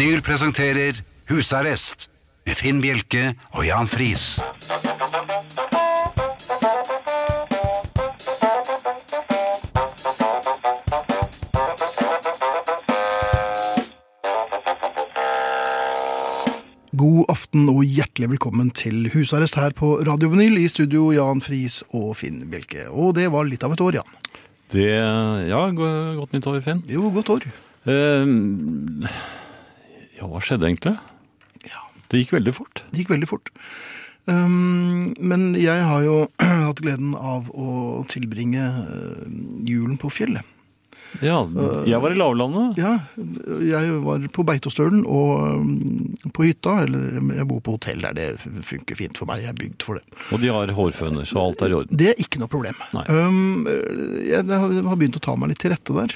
Vinyl presenterer Husarrest med Finn Bjelke og Jan Friis. God aften og hjertelig velkommen til husarrest her på Radio Vinyl. I studio Jan Friis og Finn Bjelke. Og det var litt av et år, Jan. Det Ja, godt nytt år, Finn. Jo, godt år. Eh, ja, hva skjedde egentlig? Ja. Det gikk veldig fort. Det gikk veldig fort. Um, men jeg har jo hatt gleden av å tilbringe uh, julen på fjellet. Ja, jeg var i lavlandet. Ja, jeg var på Beitostølen og um, på hytta, eller jeg bor på hotell der, det funker fint for meg, jeg er bygd for det. Og de har hårføner, så alt er i orden. Det er ikke noe problem. Um, jeg har begynt å ta meg litt til rette der.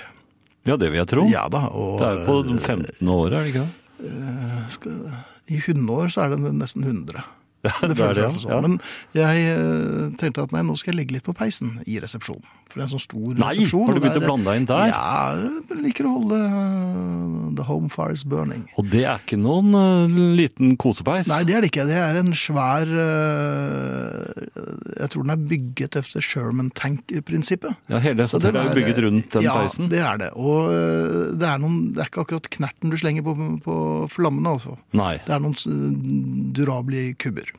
Ja, det vil jeg tro. Ja da, og Det er jo på 15. året, er det ikke det? Skal, I hundeår så er det nesten 100. det Det er føles det, ja. sånn. Men jeg eh, tenkte at nei, nå skal jeg legge litt på peisen i resepsjonen. For det er en sånn stor Nei, resepsjon. har du begynt å blande deg inn der? Ja, jeg liker å holde eh, the home fire is burning. Og det er ikke noen uh, liten kosepeis. Nei, det er det ikke. Det er en svær uh, Jeg tror den er bygget efter Sherman Tank-prinsippet. Ja, hele hotellet er jo bygget rundt den ja, peisen. det er det. Og uh, det er, noen, det er ikke akkurat knerten du slenger på, på flammene, altså. Nei. Det er noen durable kubber.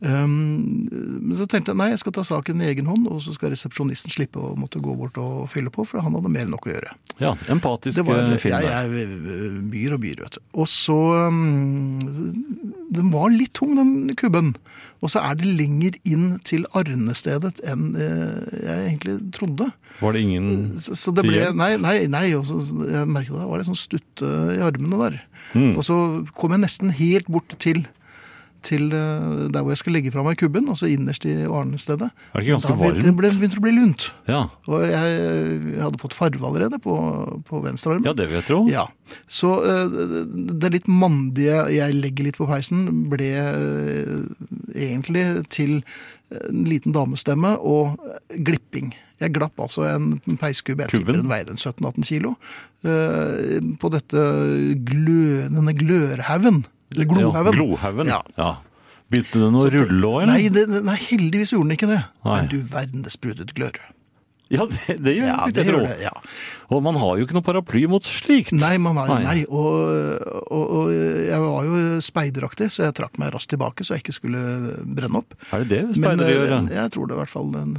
Um, så tenkte jeg nei, jeg skal ta saken i egen hånd, og så skal resepsjonisten slippe å måtte gå bort og fylle på, for han hadde mer enn nok å gjøre. Ja, empatisk var, eh, film jeg, jeg byr og byr, vet du. Og så um, Den var litt tung, den kubben. Og så er det lenger inn til arnestedet enn eh, jeg egentlig trodde. Var det ingen Så, så det ble? Nei, nei, nei og så, jeg merket det var det sånn stutte i armene der. Mm. Og så kom jeg nesten helt bort til, til eh, der hvor jeg skal legge fra meg kubben, altså innerst i arnestedet. Er det ikke ganske ble- Det ble, begynte å bli lunt. Ja. Og jeg, jeg hadde fått farve allerede på, på venstre arm. ja, det vil jeg tro. Ja, Så eh, det litt mandige 'jeg legger litt på peisen' ble eh, egentlig til en liten damestemme og glipping. Jeg glapp altså en peiskubbe, jeg tipper den en 17-18 kilo, på dette glø, denne glørhaugen. Glohaugen. Ja, Glohaugen. Ja. Ja. Begynte den å rulle òg, eller? Nei, det, nei, heldigvis gjorde den ikke det. Nei. Men du verden, det sprutet glør. Ja, det, det gjør Ja, det tro. gjør det, ja. Og man har jo ikke noe paraply mot slikt. Nei, man har, Nei. nei. Og, og, og jeg var jo speideraktig, så jeg trakk meg raskt tilbake så jeg ikke skulle brenne opp. Er det det speidere gjør? Ja? jeg tror det i hvert fall den,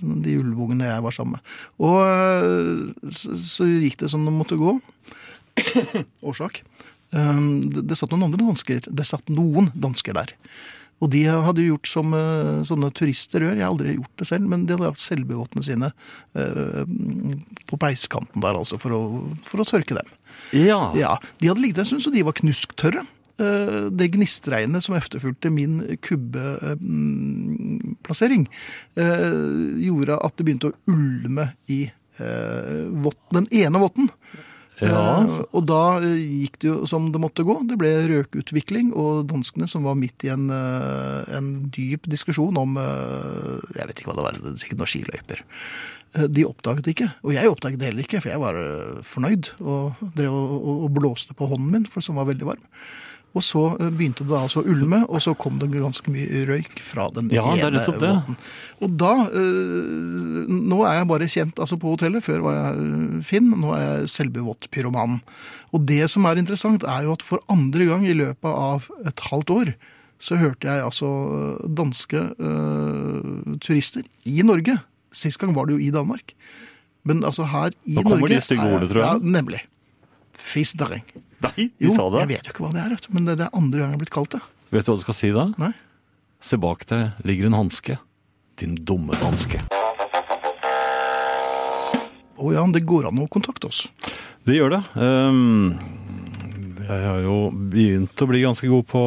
den, de ulvungene jeg var sammen med. Og eh, så, så gikk det som det måtte gå. Årsak. Um, Det, satt noen andre dansker. Det satt noen dansker der. Og de hadde gjort som eh, sånne turister gjør. Jeg har aldri gjort det selv, men de hadde lagt selvbevåtene sine eh, på peiskanten der, altså, for å, for å tørke dem. Ja. Ja, De hadde ligget en stund, så de var knusktørre. Eh, Det gnistregnet som efterfulgte min kubbeplassering, gjorde at det begynte å ulme i den ene votten. Ja. Eh, Og da eh, gikk det jo som det måtte gå. Det ble røkutvikling, og danskene som var midt i en, eh, en dyp diskusjon om Jeg vet ikke hva det var, sikkert noen skiløyper. De oppdaget det ikke, og jeg oppdaget det heller ikke, for jeg var fornøyd og, og, og blåste på hånden min, for som var veldig varm. Og så eh, begynte det altså å ulme, og så kom det ganske mye røyk fra den Ja, ene båten. Og da eh, Nå er jeg bare kjent altså på hotellet. Før var jeg eh, Finn, nå er jeg selvbevått pyroman. Og det som er interessant, er jo at for andre gang i løpet av et halvt år så hørte jeg altså danske uh, turister i Norge. Sist gang var det jo i Danmark. Men altså her i Norge Nå kommer Norge de stygge ordene, tror jeg. Ja, nemlig. Fisdering. Nei, de Jo, sa det. jeg vet jo ikke hva det er, men det det er andre gang jeg har blitt kalt det. Vet du hva du skal si da? Nei? Se bak deg ligger en hanske. Din dumme hanske. Å ja, det går an å kontakte oss. Det gjør det. Um, jeg har jo begynt å bli ganske god på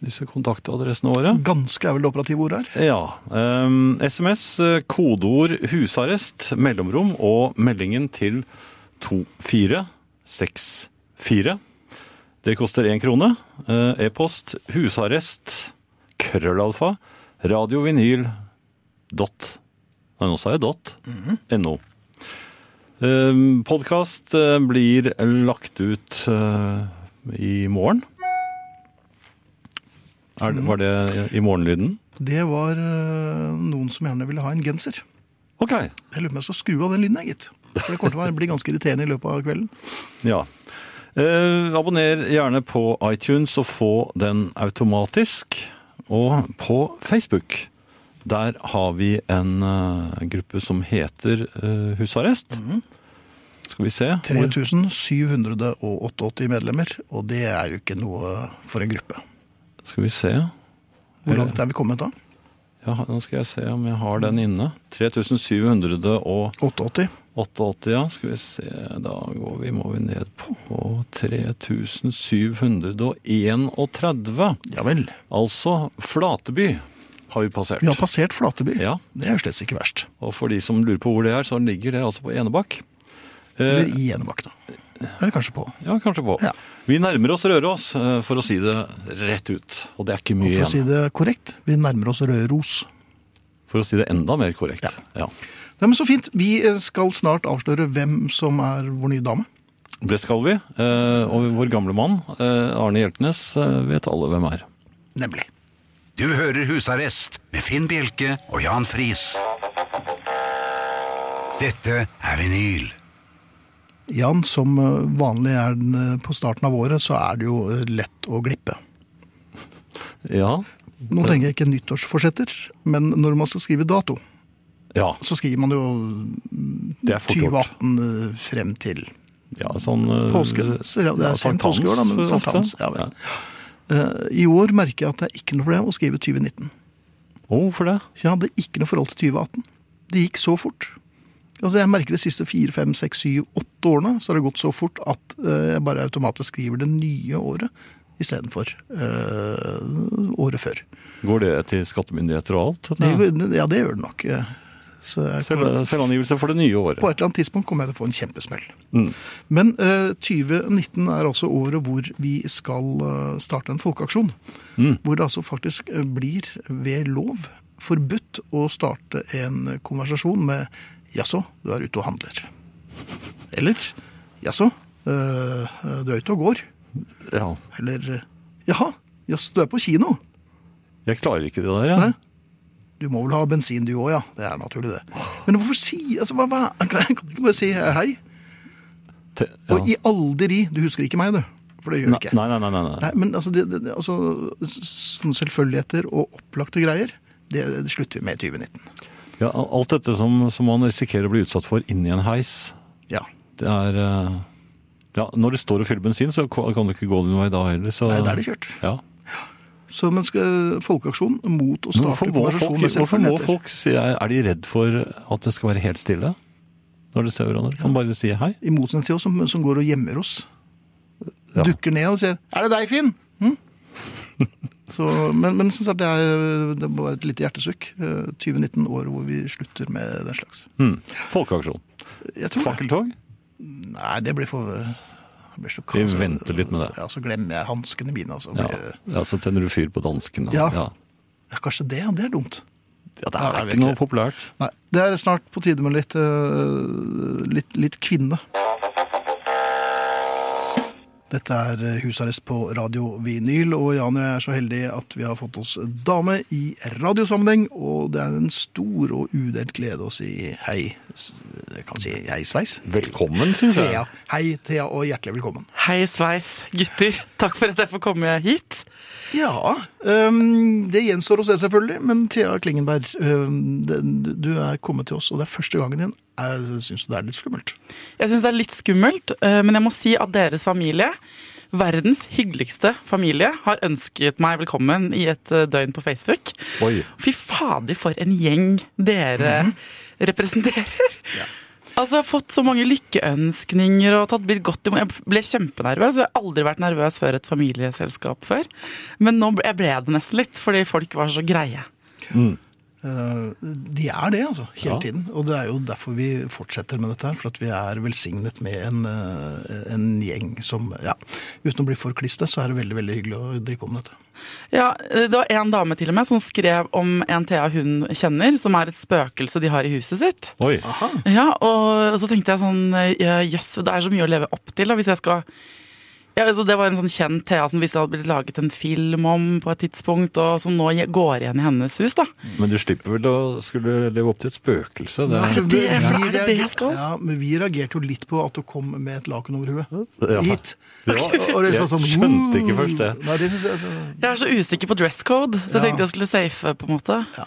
disse kontaktadressene våre. Ganske er vel det operative ordet her. Ja. Um, SMS, eh, kodeord 'husarrest', mellomrom og meldingen til 2464. Det koster én krone. Eh, E-post husarrest krøllalfa radiovinyl dot Nei, nå sa jeg dot. No. Podkast blir lagt ut eh, i morgen. Er, det- var det i morgenlyden? Det var eh, noen som gjerne ville ha en genser. Ok. Jeg lurer på om jeg skal skru av den lyden, jeg, gitt. For Det kommer til å bli ganske irriterende i løpet av kvelden. Ja. Eh, abonner gjerne på iTunes og få den automatisk. Og på Facebook. Der har vi en uh, gruppe som heter uh, Husarrest. Skal vi se. 3788 medlemmer, og det er jo ikke noe for en gruppe. Skal vi se. Hvor langt er vi kommet da? Ja, nå skal jeg se om jeg har den inne. 3788, 88? ja. Skal vi se, da går vi, må vi ned på 3731. Ja vel. Altså Flateby har vi passert. Vi har passert Flateby. Ja, Det er jo slett ikke verst. og for de som lurer på hvor det er, så ligger det altså på Enebakk. Eller Eh, i Enebakk, da. Eller kanskje på. ja, kanskje på. Ja. Vi nærmer oss Røros, eh, for å si det rett ut. Og det er ikke mye mye for å si det korrekt, vi nærmer oss Røros. For å si det enda mer korrekt. Ja. Ja. Nei, men Så fint. Vi eh, skal snart avsløre hvem som er vår nye dame. Det skal vi. eh, Og vår gamle mann, eh, Arne Hjeltnes, vet alle hvem er. Nemlig. Du hører Husarrest med Finn Bjelke og Jan Friis. Dette er vinyl. Jan, som vanlig er den på starten av året, så er det jo lett å glippe. Ja. Nå tenker jeg ikke nyttårsforsetter, men når man skal skrive dato, Ja, så skriver man jo det er fort gjort. 2018 eh, frem til Ja, sånn eh, påske. Så ja, det er sent påskeår, da, men sankthans. Ja, vel. Eh, I år merker jeg at det er ikke noe problem å skrive 2019. Å, Hvorfor det? Jeg hadde ikke noe forhold til 2018. Det gikk så fort. Altså Jeg merker de siste fire, fem, seks, syv, åtte årene så har det gått så fort at jeg bare automatisk skriver det nye året istedenfor øh, året før. Går det til skattemyndigheter og alt? Det, ja, det gjør det nok. Jeg Selv, for det nye året. på et eller annet tidspunkt kommer jeg til å få en kjempesmell. Mm. Men eh, 2019 er altså året hvor vi skal eh, starte en folkeaksjon. Mm. Hvor det altså faktisk eh, blir ved lov forbudt å starte en konversasjon med 'jaså, du er ute og handler'. Eller 'jaså, eh, du er ute og går'. Ja. Eller 'jaha, jaså, du er på kino'. Jeg klarer ikke det der, jeg. Nei. Du må vel ha bensin du òg, ja. Det er naturlig, det. Men hvorfor si altså, hva, hva? Kan du ikke bare si hei? Te- ja. Og i aldri Du husker ikke meg, du. For det gjør du ikke. nei, nei. nei, nei. Nei, men altså, det, det, altså sånne selvfølgeligheter og opplagte greier, det, det slutter vi med i 2019. Ja, alt dette som, som man risikerer å bli utsatt for inni en heis, Ja. det er eh, Ja, når du står og fyller bensin, så kan du ikke gå din vei da heller. Så, Nei, da er det kjørt. Ja. Så en folkeaksjon mot å starte hvorfor konversasjon folk, med hvorfor må folk si Er de redd for at det skal være helt stille? Når de ser hverandre? Kan bare si hei? I motsetning til oss som, som går og gjemmer oss. Ja. Dukker ned og sier 'Er det deg, Finn?' Hm? Så, men, men som sagt, det, er, det må være et lite hjertesukk. Eh, 2019, året hvor vi slutter med den slags. Mm. Folkeaksjon. Fakkeltog? Nei, det blir for blir så Vi venter litt med det. Ja, Så glemmer jeg hanskene mine. Altså. Blir- ja, så tenner du fyr på dansken. da. Ja. Ja. Ja, kanskje det. Det er dumt. Ja, det er Nei, ikke noe populært. Nei, Det er snart på tide med litt, eh, litt, litt kvinne. Dette er eh, husarrest på Radio Vinyl, og Jan og jeg er så heldige at vi har fått oss dame i radiosammenheng, og det er en stor og udelt glede å si hei. Jeg kan si hei, Sveis. Velkommen, syns jeg. Thea. Hei, Thea, og hjertelig velkommen. Hei, sveis, gutter. Takk for at jeg får komme hit. Ja, øhm, det gjenstår å se selvfølgelig, men Thea Klingenberg, det, du er kommet til oss, og det er første gangen din. Jeg syns det er litt skummelt. Jeg syns det er litt skummelt, eh, men jeg må si at deres familie, verdens hyggeligste familie, har ønsket meg velkommen i et eh, døgn på Facebook. Oi. Fy fader, for en gjeng dere representerer. Altså, Jeg har fått så mange lykkeønskninger og tatt blitt godt imot. Jeg ble kjempenervøs. Jeg har aldri vært nervøs før et familieselskap før. Men nå ble, jeg ble det nesten litt, fordi folk var så greie. Eh, De er det, altså. Hele Ja. tiden. Og det er jo derfor vi fortsetter med dette her. For at vi er velsignet med en, eh, en gjeng som Ja, uten å bli for kliste, så er det veldig, veldig hyggelig å drive på med dette. Ja, Det var en dame til og med som skrev om en Thea hun kjenner, som er et spøkelse de har i huset sitt. Oi. Ja, og så tenkte jeg sånn Jøss, Jøss, det er så mye å leve opp til da, hvis jeg skal ja, altså Det var en sånn kjent Thea som hvis det hadde blitt laget en film om på et tidspunkt, og som nå går igjen i hennes hus. da. Men du slipper vel å skulle leve opp til et spøkelse? Det Er det det? Vi For er det det jeg skal? Ja, men vi reagerte jo litt på at du kom med et laken over huet. Ja. Hit. Ja, det jeg sånn, skjønte ikke først det. Nei, det jeg, altså, Jeg er så usikker på dress code, så jeg Ja. tenkte jeg skulle safe. på en måte. ja.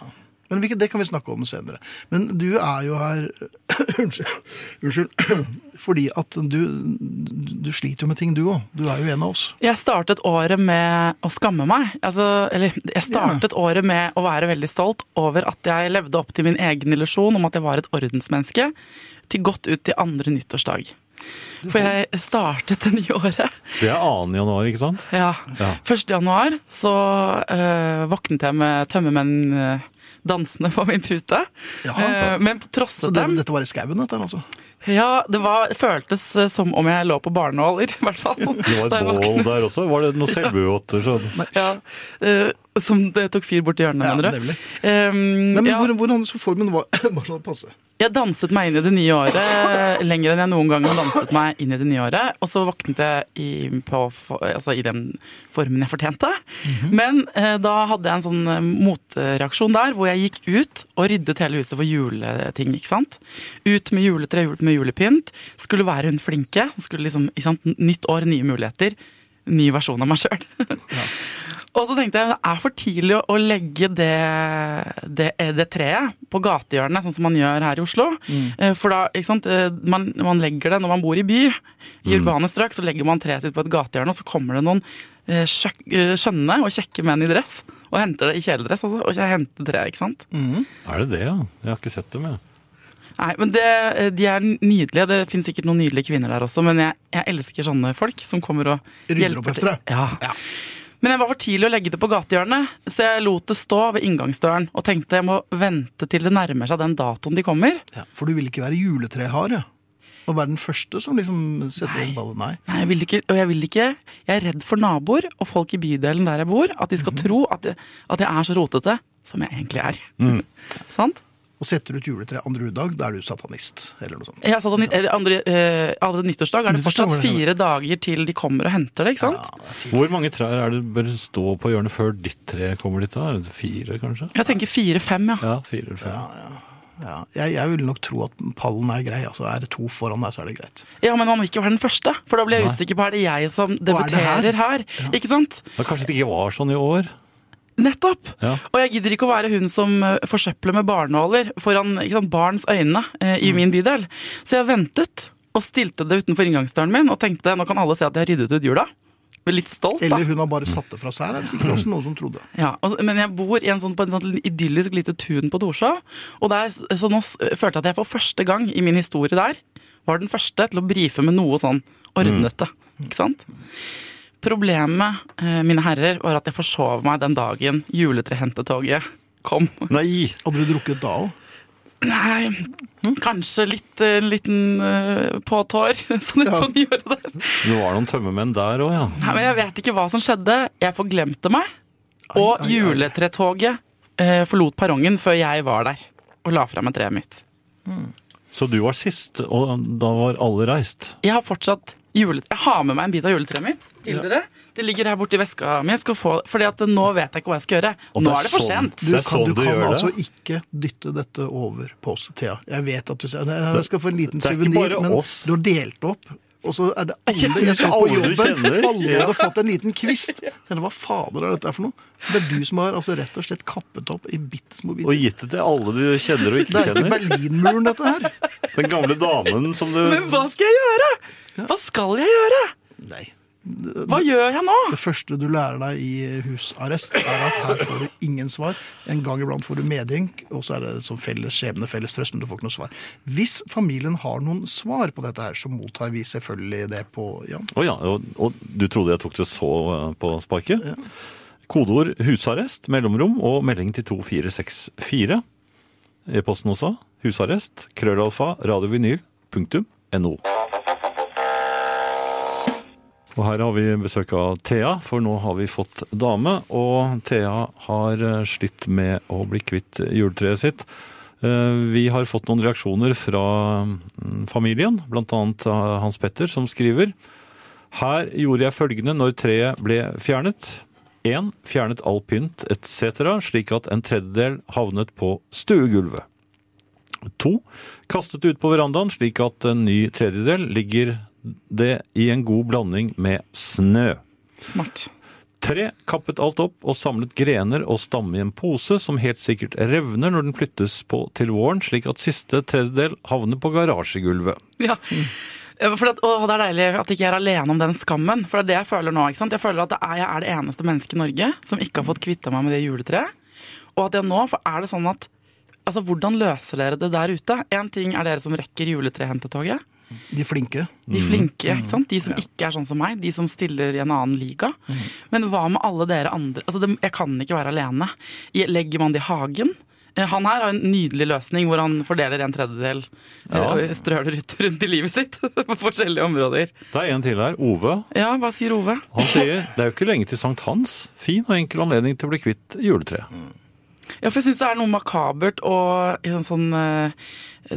Men vi- det kan vi snakke om senere. Men du er jo her Unnskyld. Unnskyld. Fordi at du, du sliter jo med ting, du òg. Du er jo en av oss. Jeg startet året med å skamme meg. Altså, eller jeg startet året med å være veldig stolt over at jeg levde opp til min egen illusjon om at jeg var et ordensmenneske, til godt ut til andre nyttårsdag. For jeg startet det nye året. Det er 2. januar, ikke sant? Ja. Ja. 1. januar så øh, våknet jeg med tømmermenn øh, dansende på min pute. Jaha. Eh, men Så trosset det, dem. dette var i skauen, dette altså? Ja, det var, føltes eh, som om jeg lå på barnehåler, i hvert fall. Det var et bål der også. Var det noen selvbueåter? Sånn? Ja, Uh, som det tok fyr borti hjørnet, Ja, mener du? nemlig. Um, Nei, men ja, hvordan, så formen var Bare sånn passe. jeg danset meg inn i det nye året lenger enn jeg noen gang har danset meg inn i det nye året. Og så våknet jeg i, på, altså, i den formen jeg fortjente. Men eh, da hadde jeg en sånn eh, motreaksjon der, hvor jeg gikk ut og ryddet hele huset for juleting. ikke sant? Ut med juletre, ut med julepynt. Skulle være hun flinke. Skulle liksom, ikke sant? Nytt år, nye muligheter. Ny versjon av meg sjøl. Og så tenkte jeg det er for tidlig å- legge det, det, det treet på gatehjørnet, sånn som man gjør her i Oslo. Mm. For da, ikke sant, eh, man, man legger det når man bor i by. I urbane strøk så legger man treet sitt på et gatehjørne, og så kommer det noen eh, eh, skjønne og kjekke menn i dress. Og henter det i kjeledress, altså. Og henter treet, ikke sant. Er det det, ja? Jeg har ikke sett dem, jeg. Nei, men det, eh, De er nydelige. Det finnes sikkert noen nydelige kvinner der også, men jeg, jeg elsker sånne folk som kommer og Rydder hjelper til. deg. Ja. Men jeg var for tidlig å legge det på gatehjørnet, så jeg lot det stå ved inngangsdøren og tenkte jeg må vente til det nærmer seg den datoen de kommer. Ja, for du vil ikke være juletrehare? ja? Og være den første som liksom setter Nei. inn ballen? Nei. Nei, jeg vil ikke, og jeg vil ikke Jeg er redd for naboer og folk i bydelen der jeg bor, at de skal tro at jeg, at jeg er så rotete som jeg egentlig er. Sant? Og setter ut juletre andre juledag, da er du satanist, eller noe sånt. Ja, satanist, eller andre, eh, andre nyttårsdag er det fortsatt ja. fire dager til de kommer og henter det. ikke sant? Ja. Hvor mange trær er det bør stå på hjørnet før ditt tre kommer dit? da? Er det Fire, kanskje? Jeg tenker fire-fem, ja. Ja, fire eller fem. ja. Jeg, jeg vil nok tro at pallen er grei. altså Er det to foran deg, så er det greit. Ja, Men man vil ikke være den første, for da blir jeg Nei. usikker på er det jeg som er det her? debuterer her. Ikke sant? Ja, kanskje det ikke var sånn i år? Nettopp! Ja. Og jeg gidder ikke å være hun som eh, forsøpler med barnåler foran sant, barns øyne eh, i min bydel. Så jeg ventet og stilte det utenfor inngangsdøren min og tenkte nå kan alle se at jeg har ryddet ut jula. Litt stolt, da. Eller hun har bare satt det fra seg. Det er sikkert også noen som trodde. Ja, og, men jeg bor i en sånn, på en sånn idyllisk lite tun på Torshov. Og der, så nå følte jeg at jeg for første gang i min historie der var den første til å brife med noe sånn ordnete. Ikke sant? Problemet, eh, mine herrer, var at jeg forsov meg den dagen juletrehentetoget kom. Nei! Hadde du drukket da òg? Nei, kanskje litt eh, en liten uh, påtår sånn Ja. på nyåret der. Det var noen tømmermenn der òg, ja. Nei, men jeg vet ikke hva som skjedde. Jeg forglemte meg. Og ai, ai. juletretoget uh, forlot perrongen før jeg var der og la fra meg treet mitt. Så du var sist, og da var alle reist? Jeg har fortsatt jule... Jeg har med meg en bit av juletreet mitt til dere. Det ligger her borti veska mi. Jeg skal få... Fordi at nå vet jeg ikke hva jeg skal gjøre. Og Nå er det for sånn- sent. Du er kan, sånn du du kan gjør det? altså ikke dytte dette over på oss, Thea. Jeg vet at du sier Jeg skal få en liten suvenir, men oss. du har delt opp. Og så er det alle jeg så på jobben. kjenner. Alle Ja. hadde fått en liten kvist. Tenkte, hva fader er dette for noe? Det er du som har altså rett og slett kappet opp i bitte små Og gitt det til alle du kjenner og Det ikke er ikke kjenner? Berlinmuren, dette her. Den gamle damen som du Men hva skal jeg gjøre? Hva skal jeg gjøre? Nei. Hva gjør jeg nå? Det første du lærer deg i husarrest, er at her får du ingen svar. En gang iblant får du medynk, og så er det som felles skjebne, felles trøst, men du får ikke noe svar. Hvis familien har noen svar på dette her, så mottar vi selvfølgelig det på Jan. Å ja, og, og du trodde jeg tok det så eh, på sparket? Kodeord 'husarrest', mellomrom og melding til 2464. E-posten også. Husarrest, krøllalfa, radiovinyl.no. Og her har vi besøk av Thea, for nå har vi fått dame. Og Thea har eh, slitt med å bli kvitt juletreet sitt. Eh, Vi har fått noen reaksjoner fra mm, familien, blant annet Hans Petter, som skriver Her gjorde jeg følgende når treet ble fjernet. 1. Fjernet all pynt etc., slik at en tredjedel havnet på stuegulvet. 2. Kastet ut på verandaen, slik at en ny tredjedel ligger det i en god blanding med snø. Smart. Tre, Kappet alt opp og samlet grener og stamme i en pose som helt sikkert revner når den flyttes på til våren, slik at siste tredjedel havner på garasjegulvet. Ja. For det, å, det er deilig at ikke jeg er alene om den skammen. For det er det jeg føler nå. ikke sant? Jeg føler at det er, jeg er det eneste mennesket i Norge som ikke har fått kvitta meg med det juletreet. Og at jeg nå, for er det sånn at Altså, Hvordan løser dere det der ute? Én ting er dere som rekker juletrehentetoget. De flinke. De flinke, ikke sant? de som ikke er sånn som meg. De som stiller i en annen liga. Men hva med alle dere andre? Altså, Jeg kan ikke være alene. Legger man det i hagen? Eh, Han her har en nydelig løsning hvor han fordeler en tredjedel eh, Ja. strør ut rundt i livet sitt på forskjellige områder. Det er en til her. Ove. Ja, hva sier Ove? Han sier det er jo ikke lenge til Sankt Hans. Fin og enkel anledning til å bli kvitt juletreet. Ja, for jeg syns det er noe makabert og en sånn eh,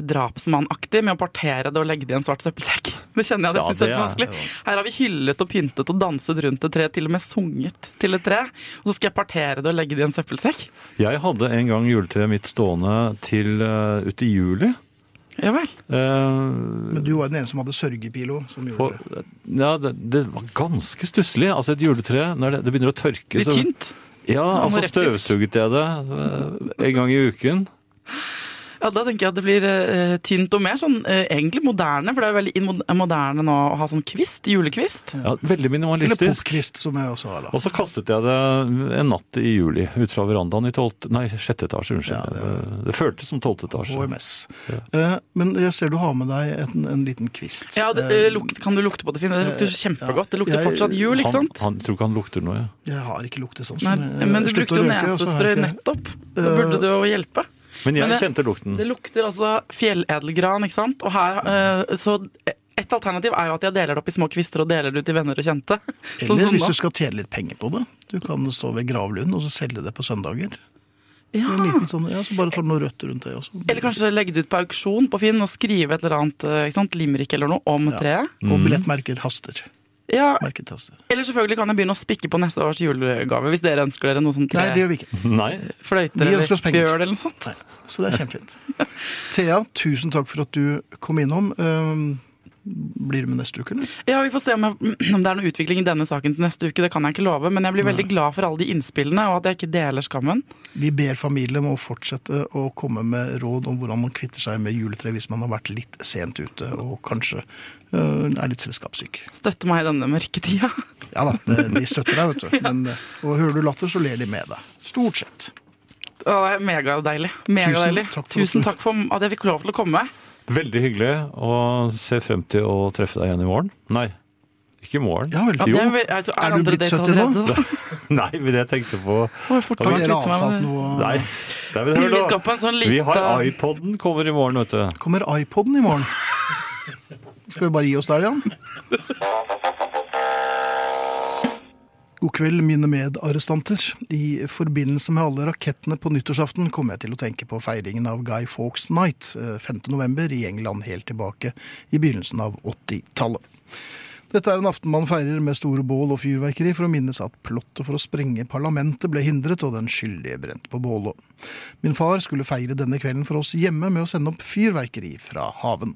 drapsmannaktig med å partere det og legge det i en svart søppelsekk. Det kjenner jeg jeg Ja, synes det er- vanskelig. Her har vi hyllet og pyntet og danset rundt et tre, til og med sunget til et tre. Og så skal jeg partere det og legge det i en søppelsekk. Jeg hadde en gang juletreet mitt stående til uh, uti i juli. Ja vel. Uh, Men du var den ene som hadde sørgepilo. Som på, gjorde ja, det, det var ganske stusslig. Altså et juletre, når det, det begynner å tørke Litt så- tynt. Ja, altså støvsuget jeg det eh, en gang i uken. Ja, Da tenker jeg at det blir uh, tynt og mer sånn uh, egentlig moderne. For det er jo veldig moderne nå å ha sånn kvist, julekvist. Ja, veldig Eller minimalistisk. som jeg også har. da. Og så kastet jeg det en natt i juli ut fra verandaen i 12, nei, sjette etasje. Unnskyld. Ja, det, det føltes som tolvte etasje. HMS. Eh, men jeg ser du har med deg en, en liten kvist. Ja, det, lukt, Kan du lukte på det, Finn? Det lukter kjempegodt. Det lukter jeg- fortsatt jul, ikke sant? han tror ikke han lukter noe. Ja. jeg har ikke luktesans. Sånn, men, men du brukte jo nesespray ikke- nettopp. Da burde det jo hjelpe. Men jeg Men det- kjente lukten. Det lukter altså fjelledelgran, ikke sant? Og her, eh, så et alternativ er jo at jeg deler det opp i små kvister og deler det ut til venner og kjente. Sånn Eller som hvis du skal tjene litt penger på det. Du kan stå ved gravlund og så selge det på søndager. Ja. En liten sånn, ja, Så bare tar du noe rødt rundt det. også. Eller kanskje legge det ut på auksjon på Finn og skrive et eller annet eh, ikke sant? limerick eller noe om Ja. treet. Og billettmerker haster. Ja, Eller selvfølgelig kan jeg begynne å spikke på neste års julegave, hvis dere ønsker dere noe sånt Nei, det gjør vi ikke. Nei, fløyter eller fjøl eller noe sånt. Nei, så det er kjempefint. Thea, tusen takk for at du kom innom. Um, blir med neste uke, eller? Ja, Vi får se om, jeg, om det er noe utvikling i denne saken til neste uke. Det kan jeg ikke love, men jeg blir veldig glad for alle de innspillene, og at jeg ikke deler skammen. Vi ber familien om å fortsette å komme med råd om hvordan man kvitter seg med juletre hvis man har vært litt sent ute og kanskje øh, er litt selskapssyk. Støtte meg i denne mørketida. Ja da, de, de støtter deg, vet du. Men, øh, og hører du latter, så ler de med deg. Stort sett. Det er megadeilig. Mega Tusen takk for Tusen takk for at jeg fikk lov til å komme. Veldig hyggelig, og ser frem til å treffe deg igjen i morgen. Nei, ikke i morgen. Ja vel. Jo. er, altså, Er du blitt dates 70 nå? Nei, men jeg tenkte på Har dere avtalt noe? Nei, Nei men hør Vi skal på en sånn Vi har iPoden kommer i morgen, vet du. Kommer iPoden i morgen? Skal vi bare gi oss der, Jan? God kveld, mine medarrestanter. I forbindelse med alle rakettene på nyttårsaften kom jeg til å tenke på feiringen av Guy Fawkes Night eh, 5. november i England helt tilbake i begynnelsen av 80-tallet. Dette er en aften man feirer med store bål og fyrverkeri for å minnes at plottet for å sprenge parlamentet ble hindret og den skyldige brent på bålet. Min far skulle feire denne kvelden for oss hjemme med å sende opp fyrverkeri fra haven.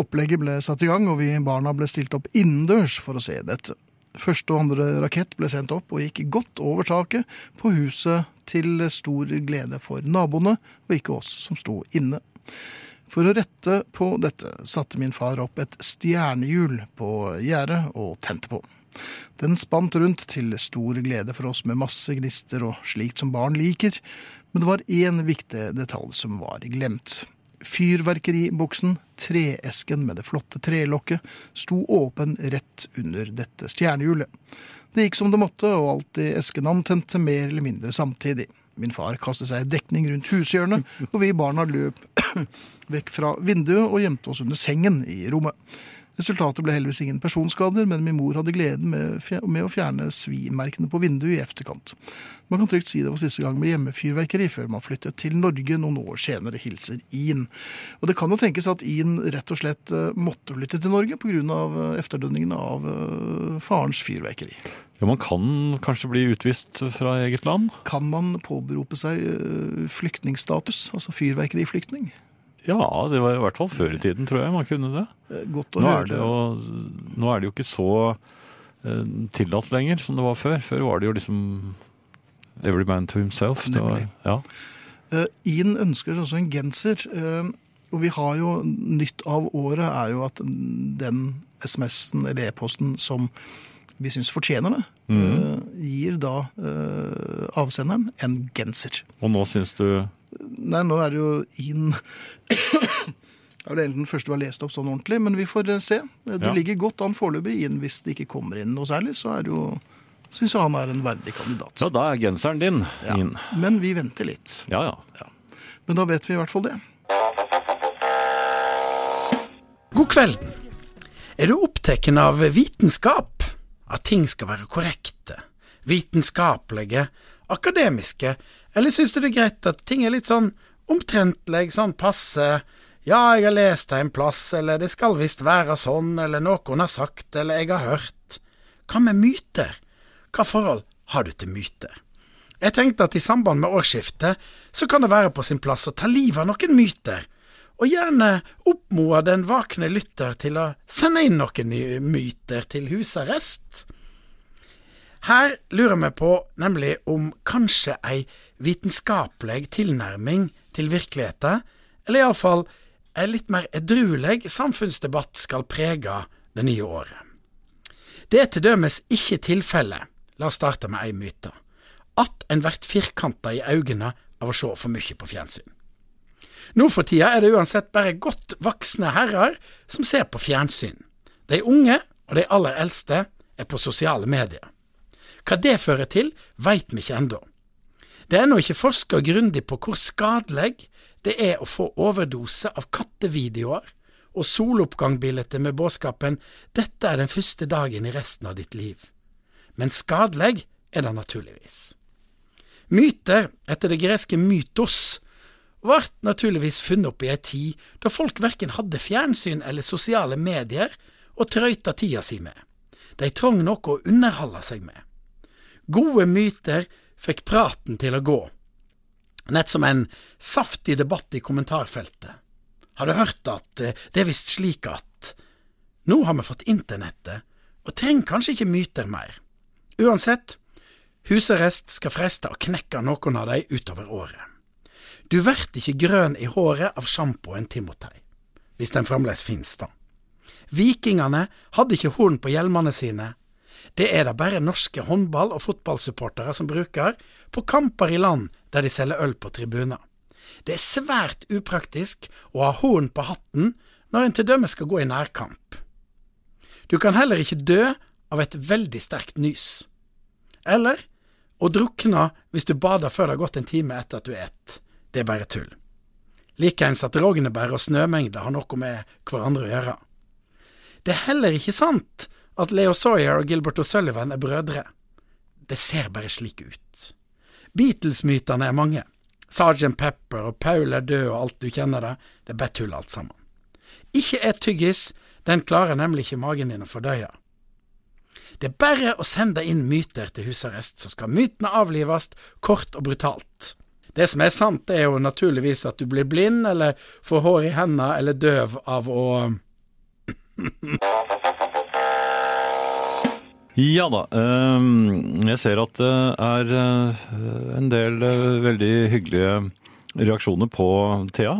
Opplegget ble satt i gang, og vi barna ble stilt opp innendørs for å se dette. Første og andre rakett ble sendt opp og gikk godt over taket på huset til stor glede for naboene, og ikke oss som sto inne. For å rette på dette satte min far opp et stjernehjul på gjerdet og tente på. Den spant rundt til stor glede for oss med masse gnister og slikt som barn liker, men det var én viktig detalj som var glemt. Fyrverkeriboksen, treesken med det flotte trelokket, sto åpen rett under dette stjernehjulet. Det gikk som det måtte, og alt i esken antente mer eller mindre samtidig. Min far kastet seg i dekning rundt hushjørnet, og vi barna løp vekk fra vinduet og gjemte oss under sengen i rommet. Resultatet ble heldigvis ingen personskader, men min mor hadde gleden med, med å fjerne svimerkene på vinduet i efterkant. Man kan trygt si det var siste gang med hjemmefyrverkeri før man flyttet til Norge noen år senere, hilser Ian. Og det kan jo tenkes at Ian rett og slett eh, måtte flytte til Norge pga. eh, efterdønningene av eh, farens fyrverkeri. Ja, man kan kanskje bli utvist fra eget land? Kan man påberope seg eh, flyktningstatus, altså fyrverkeriflyktning? Ja, det var i hvert fall før i tiden, tror jeg man kunne det. Eh, Godt å Nå høre. er det jo, nå er det jo ikke så uh, tillatt lenger som det var før. Før var det jo liksom every man to himself. Det var, Nemlig. ja. uh, Ian ønsker seg også en genser. Uh, Og vi har jo nytt av året er jo at den SMS-en eller e-posten som vi syns fortjener det, eh, gir da avsenderen en genser. Og nå syns du Nei, nå er det jo inn Det er vel egentlig den første vi har lest opp sånn ordentlig, men vi får eh, se. Det Du Ja. ligger godt an foreløpig. inn hvis det ikke kommer inn noe særlig, så er det jo Syns han er en verdig kandidat. Ja, da er genseren din Ja. inn. Men vi venter litt. Ja, ja. Men da vet vi i hvert fall det. God kvelden. Er du opptatt av vitenskap? At ting skal være korrekte, vitenskapelige, akademiske, eller syns du det er greit at ting er litt sånn omtrentlig, sånn passe, ja, jeg har lest det en plass, eller det skal visst være sånn, eller noen har sagt, eller jeg har hørt. Hva med myter? Hva forhold har du til myter? Jeg tenkte at i samband med årsskiftet så kan det være på sin plass å ta livet av noen myter, og gjerne oppmoe den vakne lytter til å sende inn noen myter til husarrest. Her lurer vi på nemlig om kanskje ei vitenskapelig tilnærming til virkeligheten, eller iallfall en litt mer edruelig samfunnsdebatt skal prege det nye året. Det er til dømes ikke tilfellet, la oss starte med ei myte, at en blir firkanta i øynene av å se for mye på fjernsyn. Nå for tida er det uansett bare godt voksne herrer som ser på fjernsyn. De unge og de aller eldste er på sosiale medier. Hva det fører til, veit vi ikke ennå. Det er ennå ikke forska grundig på hvor skadelig det er å få overdose av kattevideoer og soloppgangbilder med budskapen 'Dette er den første dagen i resten av ditt liv'. Men skadelig er det naturligvis. Myter etter det greske mytos ble naturligvis funnet opp i ei tid da folk verken hadde fjernsyn eller sosiale medier å trøyte tida si med. De trong noe å underholde seg med. Gode myter fikk praten til å gå, nett som en saftig debatt i kommentarfeltet. Har du hørt at eh, det er visst slik at Nå har vi fått internettet, og trenger kanskje ikke myter mer. Uansett, husarrest skal freste å knekke noen av dem utover året. Du vert ikke grønn i håret av sjampoen Timotei, hvis den fremdeles finnes da. Vikingene hadde ikke horn på hjelmene sine. Det er det bare norske håndball- og fotballsupportere som bruker på kamper i land der de selger øl på tribuner. Det er svært upraktisk å ha horn på hatten når en til dømes skal gå i nærkamp. Du kan heller ikke dø av et veldig sterkt nys. Eller å drukne hvis du bader før det har gått en time etter at du et. Det er bare tull. Likeens at rognebær og snømengde har noe med hverandre å gjøre. Det er heller ikke sant at Leo Sawyer og Gilbert O'Sullivan er brødre. Det ser bare slik ut. Beatles-mytene er mange. Sergeant Pepper og Paul er død og alt du kjenner det, det er bare tull alt sammen. Ikke et tyggis, den klarer nemlig ikke magen din å fordøye. Det er bare å sende inn myter til husarrest, så skal mytene avlives kort og brutalt. Det som er sant, er jo naturligvis at du blir blind, eller får hår i hendene, eller døv av å Ja da. ehm, Jeg ser at det er eh, en del eh, veldig hyggelige reaksjoner på Thea.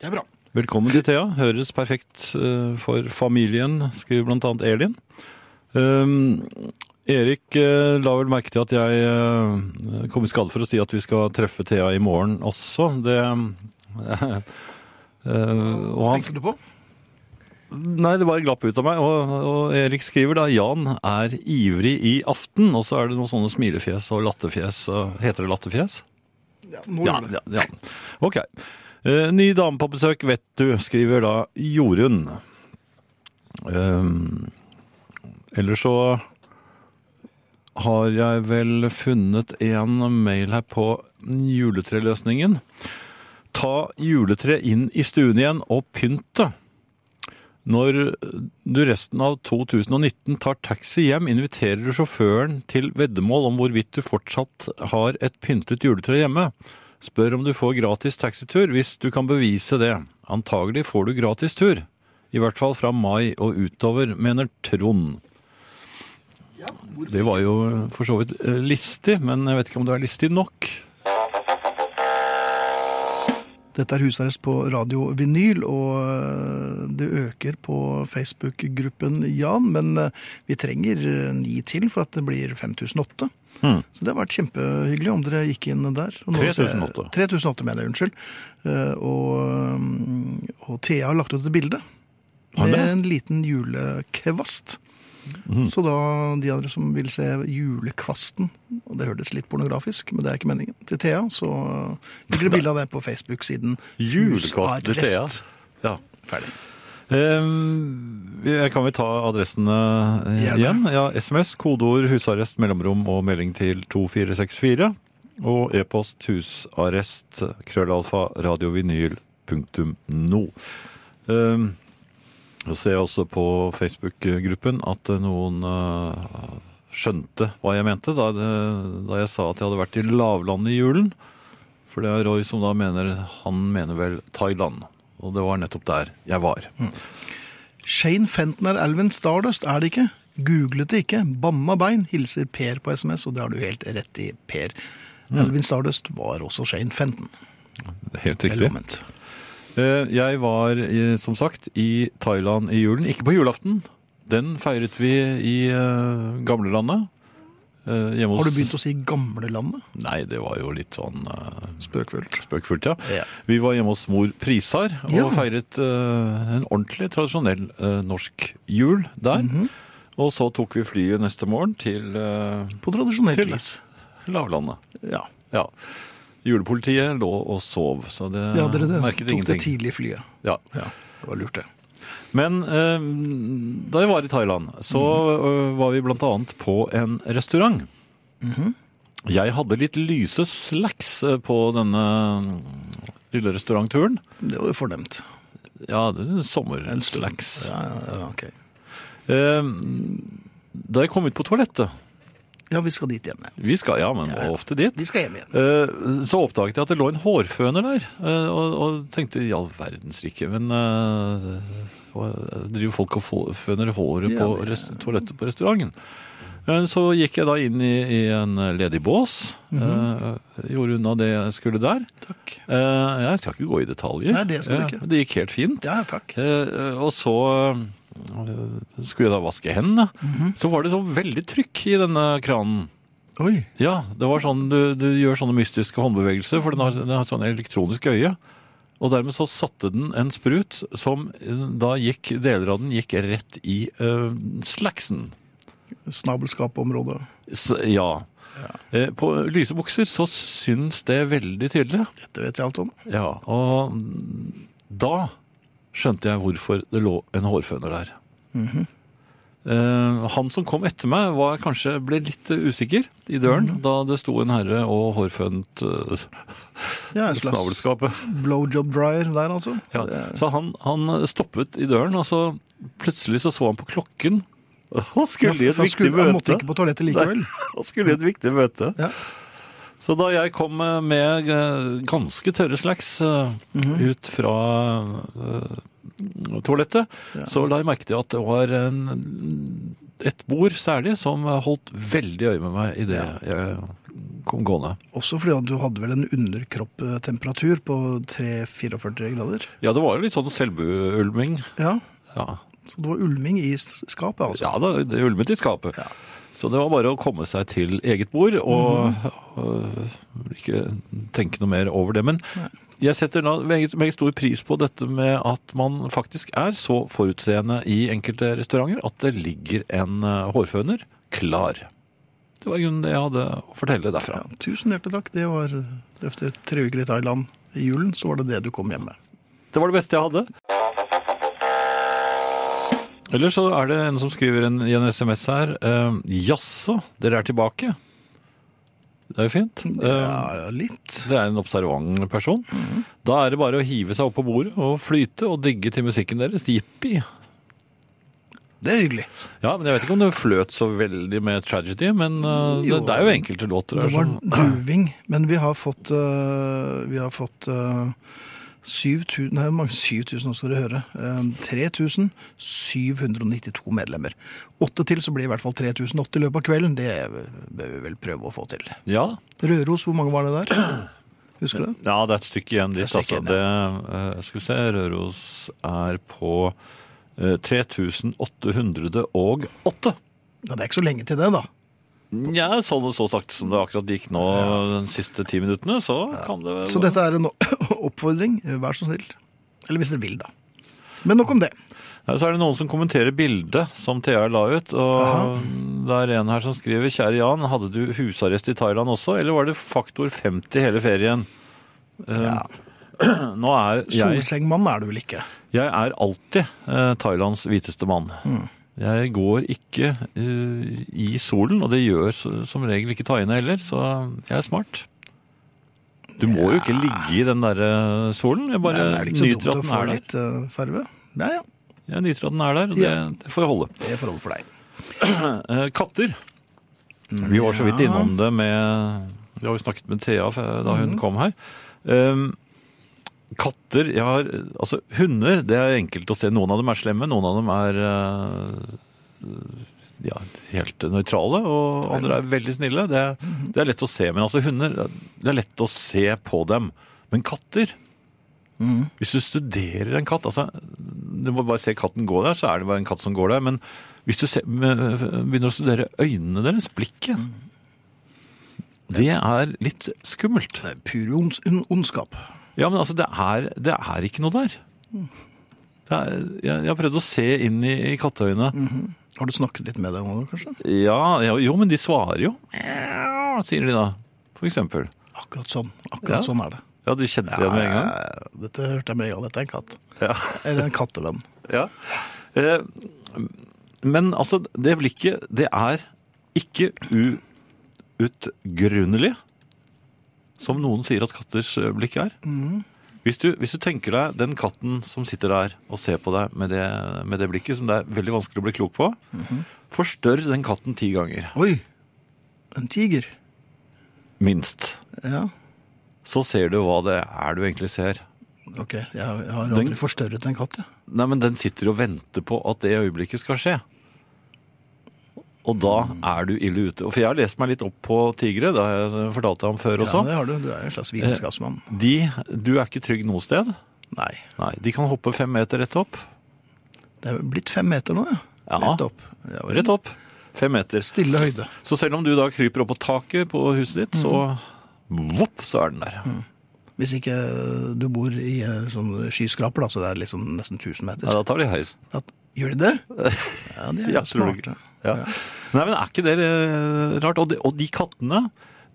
Det er bra. Velkommen til Thea. Høres perfekt eh, for familien, skriver annet Elin. Ehm, Erik la vel merke til at jeg kom i skade for å si at vi skal treffe Thea i morgen også. Det Hva Tenker du på? Nei, det bare glapp ut av meg. Og, og Erik skriver da Jan er ivrig i aften, og så er det noen sånne smilefjes og latterfjes. Heter det latterfjes? Ja, nå Ja, det. ja, ja. Ok. Eh, ny dame på besøk, vet du, skriver da Jorunn. Um, ellers så har jeg vel funnet en mail her på juletreløsningen. Ta juletre inn i stuen igjen og pynt det. Når du resten av 2019 tar taxi hjem, inviterer du sjåføren til veddemål om hvorvidt du fortsatt har et pyntet juletre hjemme. Spør om du får gratis taxitur hvis du kan bevise det. Antagelig får du gratis tur. I hvert fall fra mai og utover, mener Trond. Det var jo for så vidt eh, listig, men jeg vet ikke om det er listig nok. Dette er husarrest på Radio Vinyl, og øh, det øker på Facebook-gruppen Jan. Men øh, vi trenger øh, ni til for at det blir 5008. Mm. Så det har vært kjempehyggelig om dere gikk inn der. Og nå ser 3008. 3008 mener jeg, unnskyld. Eh, Og, øh, og Thea har lagt ut et bilde med en liten julekvast. Mhm. Så da de andre som vil se julekvasten, og det hørtes litt pornografisk, men det er ikke meningen, til Thea, så ligger det bilde av det på Facebook-siden Julekvast til Thea. Ja. Ferdig. Um, jeg kan vi ta adressene eh, Gjerne. igjen? Ja, SMS, kodeord, husarrest, mellomrom og melding til 2464. Og e-post husarrest, krøllalfa, radiovinyl.no. Um, så ser jeg også på Facebook-gruppen at noen eh, skjønte hva jeg mente da, da jeg sa at jeg hadde vært i lavlandet i julen. For det er Roy som da mener Han mener vel Thailand. Og det var nettopp der jeg var. Shane Fenton er elven Stardust, er det ikke? Googlet det ikke. Banna bein, hilser Per på SMS, og det har du helt rett i, Per. Elvin Stardust var også Shane Fenton. Helt riktig. omvendt. Eh, Jeg var, som sagt, i Thailand i julen. Ikke på julaften. Den feiret vi i eh, gamlelandet. Eh, hjemme hos- Har du begynt å si gamlelandet? Nei, det var jo litt sånn uh, Spøkfullt. spøkfullt, ja. Ja. Vi var hjemme hos mor Prisar og Ja. feiret uh, en ordentlig, tradisjonell uh, norsk jul der. Mhm. Og så tok vi flyet neste morgen til eh, På tradisjonelt vis. lavlandet. Ja. Ja. Julepolitiet lå og sov, så det, ja, dere det. merket tok det tidlig tidlig flyet. Ja. Ja, det var lurt, det. Men eh, da jeg var i Thailand, så eh, var vi blant annet på en restaurant. Jeg hadde litt lyse slacks eh, på denne mm, lille restaurantturen. Det var jo fornemt. Ja, det er sommerslacks. Ja, ja, ja, ok. Eh, da jeg kom ut på toalettet Ja, vi skal dit igjen. Vi skal, ja, men Ja, ofte dit. Vi skal hjem igjen. Eh, Så oppdaget jeg at det lå en hårføner der, eh, og, og tenkte i all verdens rike, men eh, driver folk og føner håret på toalettet på restauranten? Så gikk jeg da inn i, i en ledig bås, eh, gjorde unna det jeg skulle der. Takk. Eh, Jeg skal ikke gå i detaljer. Nei, det skal du ikke. Det gikk helt fint. Ja, takk. Eh, Og så skulle jeg da vaske hendene. Mhm. Så var det så veldig trykk i denne kranen. Oi. Ja, det var sånn, du, du gjør sånne mystiske håndbevegelser, for den har, den har sånn elektronisk øye. Og dermed så satte den en sprut som eh, da gikk, deler av den gikk rett i uh, slacksen. Snabelskapområdet. S ja. Eh, på lyse bukser så syns det veldig tydelig. Dette vet jeg alt om. Ja, og mm, da skjønte jeg hvorfor det lå en hårføner der. eh, han som kom etter meg, var kanskje ble litt eh, usikker i døren da det sto en herre og hårfønt uh, Ja, en slags snabelskapet. blowjob dryer der, altså. Ja. Så han, han stoppet i døren, og så plutselig så så han på klokken. Og skulle i et viktig møte. Han måtte ikke på toalettet likevel. Han skulle i et viktig møte. Ja. Så da jeg kom eh, med eh, ganske tørre slacks mm -hmm. ut fra toalettet, så la jeg merke til at det var en, et bord særlig som holdt veldig øye med meg idet jeg kom gående. Også fordi du hadde vel en underkropptemperatur på 3-44 grader. Ja, det var jo litt sånn selvbuulming. Ja, Ja. så det var ulming i skapet, altså. ja det, det ulmet i skapet. Så det var bare å komme seg til eget bord og og ikke tenke noe mer over det. Men jeg setter meget, meget stor pris på dette med at man faktisk er så forutseende i enkelte restauranter at det ligger en øh, hårføner klar. Det var grunnen det jeg hadde å fortelle derfra. Ja, tusen hjertelig takk. Det var Etter tre uker i Thailand i julen, så var det det du kom hjem med. Det var det beste jeg hadde. Eller så er det en som skriver en, i en SMS her. Uh, Jaså, dere er tilbake? Det er jo fint. Eh, Ja, litt. det er en observant person. Da er det bare å hive seg opp på bordet og flyte og digge til musikken deres. Jippi. Det er hyggelig. Ja, men jeg vet ikke om det fløt så veldig med Tragedy, men uh, det, Jo. det er jo enkelte låter Det var duving, men vi har fått uh, Vi har fått øh, 7000 Nei, mange 7000 nå skal dere høre. Eh, 3792 medlemmer. Åtte til, så blir det i hvert fall 3008 i løpet av kvelden. Det bør vi vel prøve å få til. Ja, Røros, hvor mange var det der? Husker du det? Ja, det er et stykke igjen dit. Altså. Det, eh, skal vi se, Røros er på eh, 3808. Ja, det er ikke så lenge til det, da. Ja, så, så sagt som det akkurat gikk nå de siste ti minuttene, så kan det Så dette er en oppfordring. Vær så snill. Eller hvis dere vil, da. Men nok om det. Ja, Så er det noen som kommenterer bildet som Thea la ut. Og det er en her som skriver Kjære Jan, hadde du husarrest i Thailand også, eller var det faktor 50 hele ferien? Eh, Ja. Nå er jeg Solsengmann er du vel ikke? Jeg er alltid eh, Thailands hviteste mann. Mm. Jeg går ikke eh, i solen, og det gjør som regel ikke thaiene heller, så jeg er smart. Du må jo ikke ligge i den der solen. Jeg bare Nei, det nyter at den er der. litt uh, farve? Ja, ja. Jeg nyter at den er der, og det, Ja. det får holde. Det får holde for deg. Eh, katter. Vi var så vidt innom det med Vi har jo snakket med Thea da hun kom her. Um, katter jeg har, Altså, hunder, det er enkelt å se. Noen av dem er slemme, noen av dem er eh, ja, helt nøytrale, og andre er veldig snille. Det, det er lett å se. Men altså, hunder, det er lett å se på dem. Men katter mm. Hvis du studerer en katt altså, Du må bare se katten gå der, så er det bare en katt som går der. Men hvis du ser, begynner å studere øynene deres, blikket Det er litt skummelt. Det er pur ondskap. Ja, men altså, det er, det er ikke noe der. Det er, jeg, jeg har prøvd å se inn i, i katteøyne. Har du snakket litt med dem det, kanskje? Ja, ja, jo, men de svarer jo. Ja, sier de da. For eksempel. Akkurat sånn. Akkurat Ja. sånn er det. Ja, du kjente igjen med en gang? Dette hørte jeg med en gang. Dette er en katt. Ja. Eller en kattevenn. Ja. Eh, men altså, det blikket, det er ikke uutgrunnelig, som noen sier at katters eh, blikk er. Hvis, du, hvis du tenker deg den katten som sitter der og ser på deg med det, med det blikket, som det er veldig vanskelig å bli klok på, forstørr den katten ti ganger, Oi! En tiger. minst. Ja. Så ser du hva det er du egentlig ser. Ok, jeg, har har Den- aldri forstørret en katt. jeg. Nei, men den sitter og venter på at det øyeblikket skal skje. Og da er du ille ute. For jeg har lest meg litt opp på tigre, det har jeg fortalt deg om før også. Ja, det har du. Du er en slags vitenskapsmann. De, du er ikke trygg noe sted. Nei. Nei, De kan hoppe fem meter rett opp. Det er blitt fem meter nå, ja. Ja. Rett opp. Ja. Rett opp. Fem meter. Stille høyde. Så selv om du da kryper opp på taket på huset ditt, så vopp, så er den der. Hvis ikke du bor i eh, sånn skyskraper, da, så det er liksom nesten 1000 meter. Ja, da tar de heisen. Gjør de det? Ja, de er Ja, smarte. Ja. Nei, men er ikke det eh, rart? Og de, og de kattene,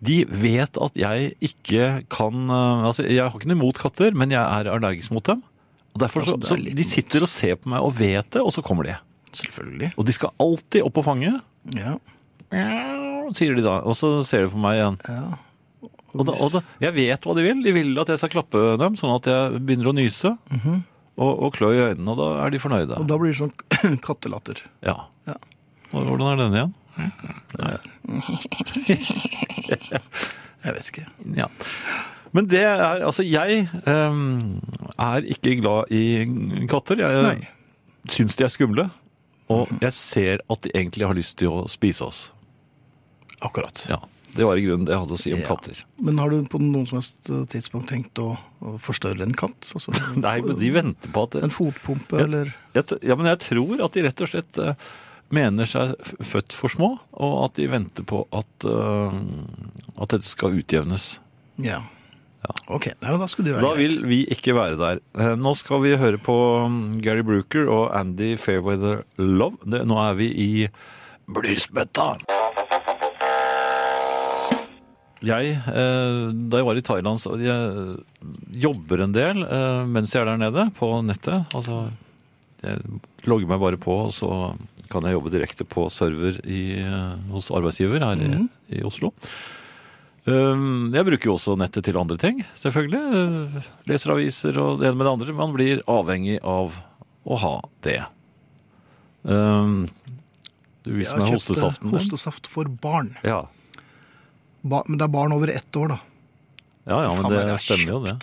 de vet at jeg ikke kan eh, Altså, jeg har ikke noe imot katter, men jeg er allergisk mot dem. Og derfor så, så De sitter og ser på meg og vet det, og så kommer de. Selvfølgelig. Og de skal alltid opp på fanget, Ja. sier de da. Og så ser de på meg igjen. ja. Og da, og da, jeg vet hva de vil. De vil at jeg skal klappe dem, sånn at jeg begynner å nyse. og, og klø i øynene, og da er de fornøyde. Og da blir det sånn kattelatter. Ja. Ja. Hvordan er denne igjen? Jeg vet ikke. Ja. Men det er Altså, jeg um, er ikke glad i katter. Jeg Nei. syns de er skumle. Og jeg ser at de egentlig har lyst til å spise oss. Akkurat. Ja, Det var i grunnen det jeg hadde å si om Ja. katter. Men har du på noen som helst tidspunkt tenkt å, å forstørre en katt? Altså, Nei, men de venter på at En fotpumpe, Ja. eller Jeg Ja, men jeg tror at de rett og slett eh, mener seg født for små, og at de venter på at, uh, at dette skal utjevnes. Ja. Ok, ja, da skulle det være Da vil vi ikke være der. Uh, Nå skal vi høre på mm, Gary Brooker og Andy Fairweather Love. Det, nå er vi i blysbøtta! Jeg, eh, da jeg var i Thailand, så jeg jobber en del eh, mens jeg er der nede på nettet. Altså, jeg logger meg bare på, og så kan jeg jobbe direkte på server i, eh, hos arbeidsgiver her i, i Oslo. Um, Jeg bruker jo også nettet til andre ting, selvfølgelig. Leser aviser og det ene med det andre. Man blir avhengig av å ha det. Um, Du viser meg hostesaften din. hostesaft for barn. Ja. Ba, men det er barn over ett år, da. ja, ja, men det er stemmer jo, det.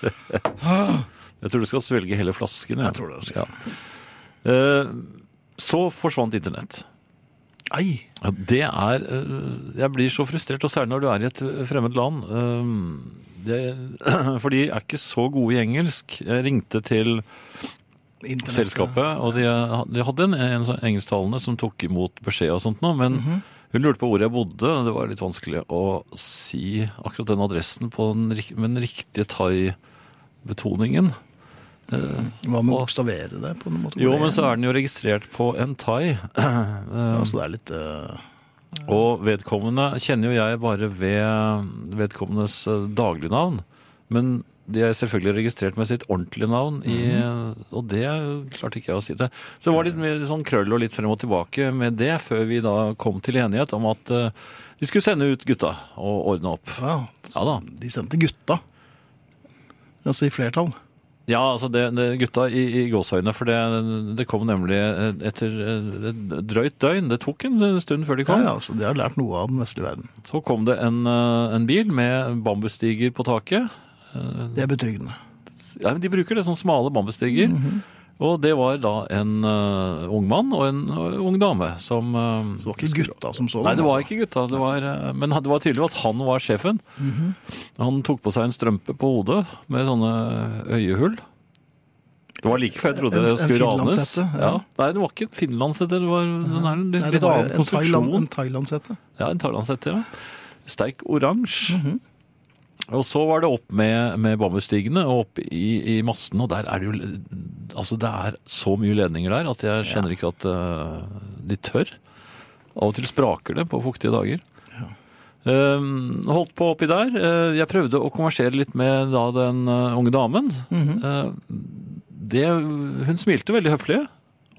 Jeg tror du skal svelge hele flasken. ja. Jeg tror det også. Ja. Så forsvant internett. Ei, Ja, det er øh, Jeg blir så frustrert, og særlig når du er i et øh, fremmed land. Øhm, Det, for de er ikke så gode i engelsk. Jeg ringte til Internet, selskapet, og de, de hadde en, en sånn engelsktalende som tok imot beskjed og sånt nå, men hun lurte på hvor jeg bodde, det var litt vanskelig å si akkurat den adressen på den, med den riktige thai-betoningen. Hva med å bokstavere det på en måte? Jo, men så er den jo registrert på en thai. Altså, det er litt Uh... Og vedkommende kjenner jo jeg bare ved vedkommendes daglignavn. Men de er selvfølgelig registrert med sitt ordentlige navn, i, og det klarte ikke jeg å si det. Så det var litt mye sånn krøll og litt frem og tilbake med det, før vi da kom til enighet om at de vi skulle sende ut gutta og ordne opp. ja, Ja da. De sendte gutta. Altså i flertall. Ja, altså det, det gutta i, i gåsøyne, for det, det kom nemlig etter et drøyt døgn. Det tok en stund før de kom. ja, så De har lært noe av den vestlige verden. Så kom det en, eh, en bil med bambusstiger på taket. Det er betryggende. Ja, men De bruker det som smale bambusstiger. Og det var da en uh, ung mann og en uh, ung dame som uh, Så det var ikke gutta som så Nei, det var altså. ikke gutta. Det var, men det var tydelig at han var sjefen. Han tok på seg en strømpe på hodet med sånne øyehull. Det var like før jeg trodde En- det skulle ranes. ja. Ja. Nei, det var ikke en finlandshette. Det var den er en litt, Nei, det var annen en Thailand- konstruksjon. En thailandshette. Ja, en thailandshette, ja. Sterk oransje. Mhm. Og så var det opp med, med bambusstigene og opp i, i masten, og der er det jo Altså, det er så mye ledninger der at jeg kjenner ikke at uh, de tør. Av og til spraker det på fuktige dager. Uh, holdt på oppi der. Uh, jeg prøvde å konversere litt med da den uh, unge damen. Mhm. Eh, det, hun smilte veldig høflig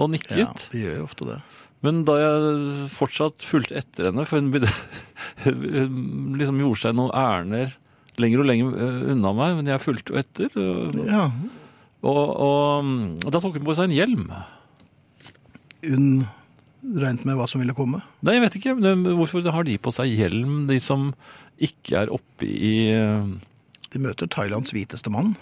og nikket. Ja, de gjør jo ofte det. Men da jeg fortsatt fulgte etter henne, for hun, hun liksom gjorde seg noen ærender lenger og lenger unna meg, men jeg fulgte jo etter. Ja, og, og, og da tok hun på seg en hjelm. Hun regnet med hva som ville komme. Nei, jeg vet ikke. Hvorfor har de på seg hjelm, de som ikke er oppe i eh, De møter Thailands hviteste mann.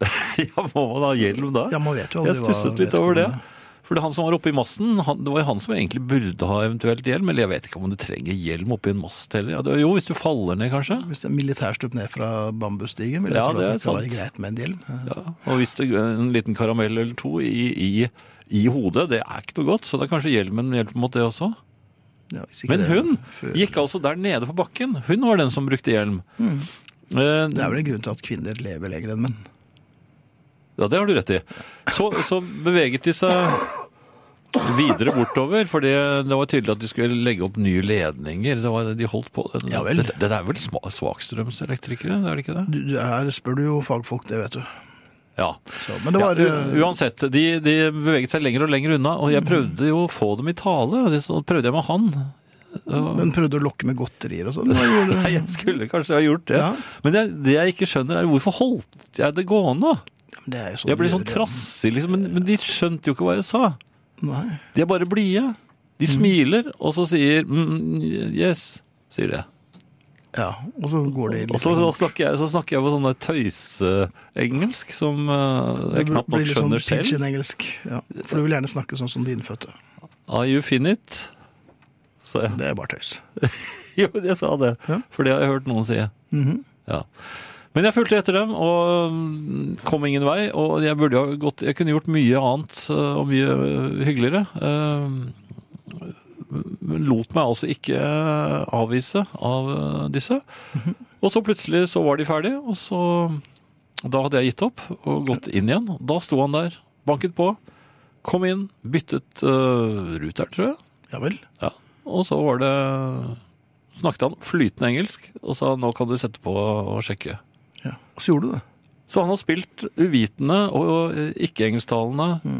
Ja, må man ha hjelm da? Ja, man vet jo aldri Jeg stusset litt over det. vedkommende- For det han som var oppe i masten, han, det var jo han som egentlig burde ha eventuelt hjelm. Eller jeg vet ikke om du trenger hjelm oppi en mast heller. Ja, det, jo, hvis du faller ned, kanskje. Hvis det er militærstup ned fra bambusstigen, vil jeg Ja, tro det det være greit med en hjelm. Ja, og hvis det en liten karamell eller to i, i, i hodet, det er ikke noe godt. Så det er kanskje hjelmen hjelper mot det også. Ja, Men hun gikk altså der nede på bakken. Hun var den som brukte hjelm. Eh, Det er vel en grunn til at kvinner lever lenger enn menn. Ja, det har du rett i. Så, så beveget de seg videre bortover, for det var tydelig at de skulle legge opp nye ledninger. Det var, de holdt på. Ja vel. Det, det er vel svakstrømselektrikere, er det ikke det? Du, her spør du jo fagfolk, det vet du. Ja. Så, men det var ja, eh, uansett, de, de beveget seg lenger og lenger unna, og jeg prøvde jo å få dem i tale. Så prøvde jeg med han. Men prøvde å lokke med godterier og sånn. Nei, jeg skulle kanskje ha gjort det. Ja. Men det, det jeg ikke skjønner, er hvorfor holdt jeg det gående? Det er jo sånn Jeg ble sånn trassig, liksom, men, men de skjønte jo ikke hva jeg sa. Nei. De er bare blide. De Mm. smiler, og så sier mm, yes, sier de. Ja, og så går Og litt så, så, snakker jeg, så snakker jeg på sånn tøyseengelsk som eh, jeg knapt nok blir sånn skjønner selv. pidgin-engelsk. Ja, for du vil gjerne snakke sånn som de innfødte. Are you finit? Så Det er bare tøys. jo, jeg sa det, Ja. for det har jeg hørt noen si. Mhm. Ja. Men jeg fulgte etter dem og mm, kom ingen vei. Og jeg burde ha gått Jeg kunne gjort mye annet øh, og mye øh, hyggeligere. Eh, Men lot meg altså ikke avvise av disse. Og så plutselig så var de ferdige, og så Da hadde jeg gitt opp og gått inn igjen. Da sto han der, banket på, kom inn, byttet uh, ruter, tror jeg. Ja vel. Ja. Og så var det snakket han flytende engelsk og sa nå kan du sette på og sjekke. Og så gjorde du det. Så han har spilt uvitende og ikke-engelsktalende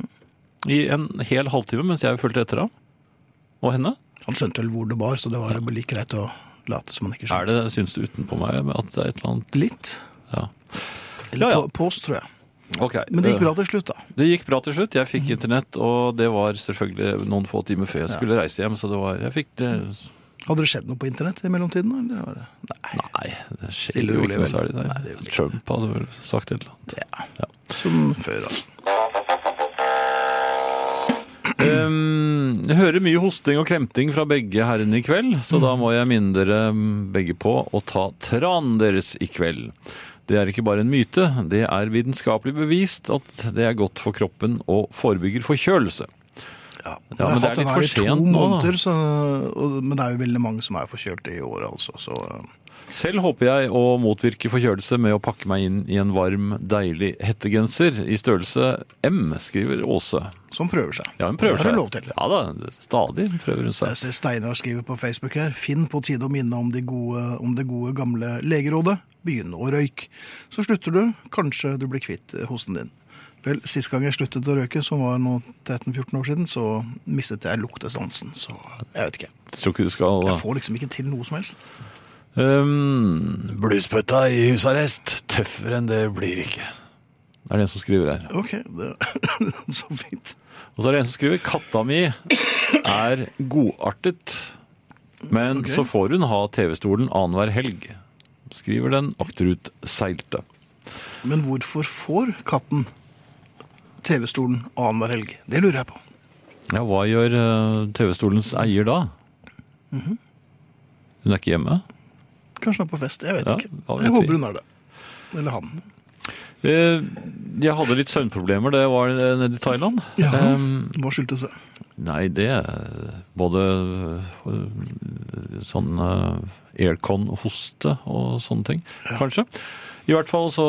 i en hel halvtime mens jeg fulgte etter ham. Og henne. Han skjønte vel hvor det bar, så det var ja. like greit å late som han ikke skjønte. Er det, syns du utenpå meg at det er et eller annet Litt. Ja. Eller Ja, ja. På, oss, tror jeg. Ok. Men det gikk eh, bra til slutt, da. Det gikk bra til slutt. Jeg fikk internett, og det var selvfølgelig noen få timer før jeg skulle reise hjem. Så det var Jeg fikk det Hadde det skjedd noe på internett i mellomtiden? Eller? Nei. Nei, det skjer jo ikke noe særlig Nei. Nei, det. Trump hadde vel sagt et eller annet. Som før, altså. Um, jeg hører mye hosting og kremting fra begge herrene i kveld, så da må jeg minne dere um, begge på å ta tran deres i kveld. Det er ikke bare en myte, det er vitenskapelig bevist at det er godt for kroppen og forebygger forkjølelse. Ja, Ja, men det er litt for sent nå, måneder, så, og, men det er jo veldig mange som er forkjølte i år, altså. Så Selv håper jeg å motvirke forkjølelse med å pakke meg inn i en varm, deilig hettegenser i størrelse M, skriver Åse. som prøver seg. Ja, hun prøver seg. lov til. Ja da, stadig prøver hun seg. Jeg ser Steinar skriver på Facebook her. Finn på tide å minne om, de gode, om det gode gamle legerådet. Begynn å røyke. Så slutter du. Kanskje du blir kvitt eh, hosten din. Vel, Sist gang jeg sluttet å røyke, som var nå 13-14 år siden, så mistet jeg luktesansen. Så jeg vet ikke. Jeg tror ikke du skal Jeg får liksom ikke til noe som helst. Um, Bluespøtta i husarrest. Tøffere enn det blir ikke. Det er det en som skriver her. Ok, det, så fint. Og så er det en som skriver katta mi er godartet, men okay. så får hun ha TV-stolen annenhver helg. Skriver den akterutseilte. Men hvorfor får katten TV-stolen annenhver helg? Det lurer jeg på. Ja, hva gjør eh, TV-stolens eier da? Mhm. Hun er ikke hjemme? Kanskje hun er på fest. Jeg vet Ja, ikke. vet Jeg vi? håper hun er det. Eller han. Eh, Jeg hadde litt søvnproblemer da jeg var eh, nede i Thailand. Ja. Um, Hva skyldtes det? Nei, det både sånn aircon-hoste og sånne ting, kanskje. I hvert fall så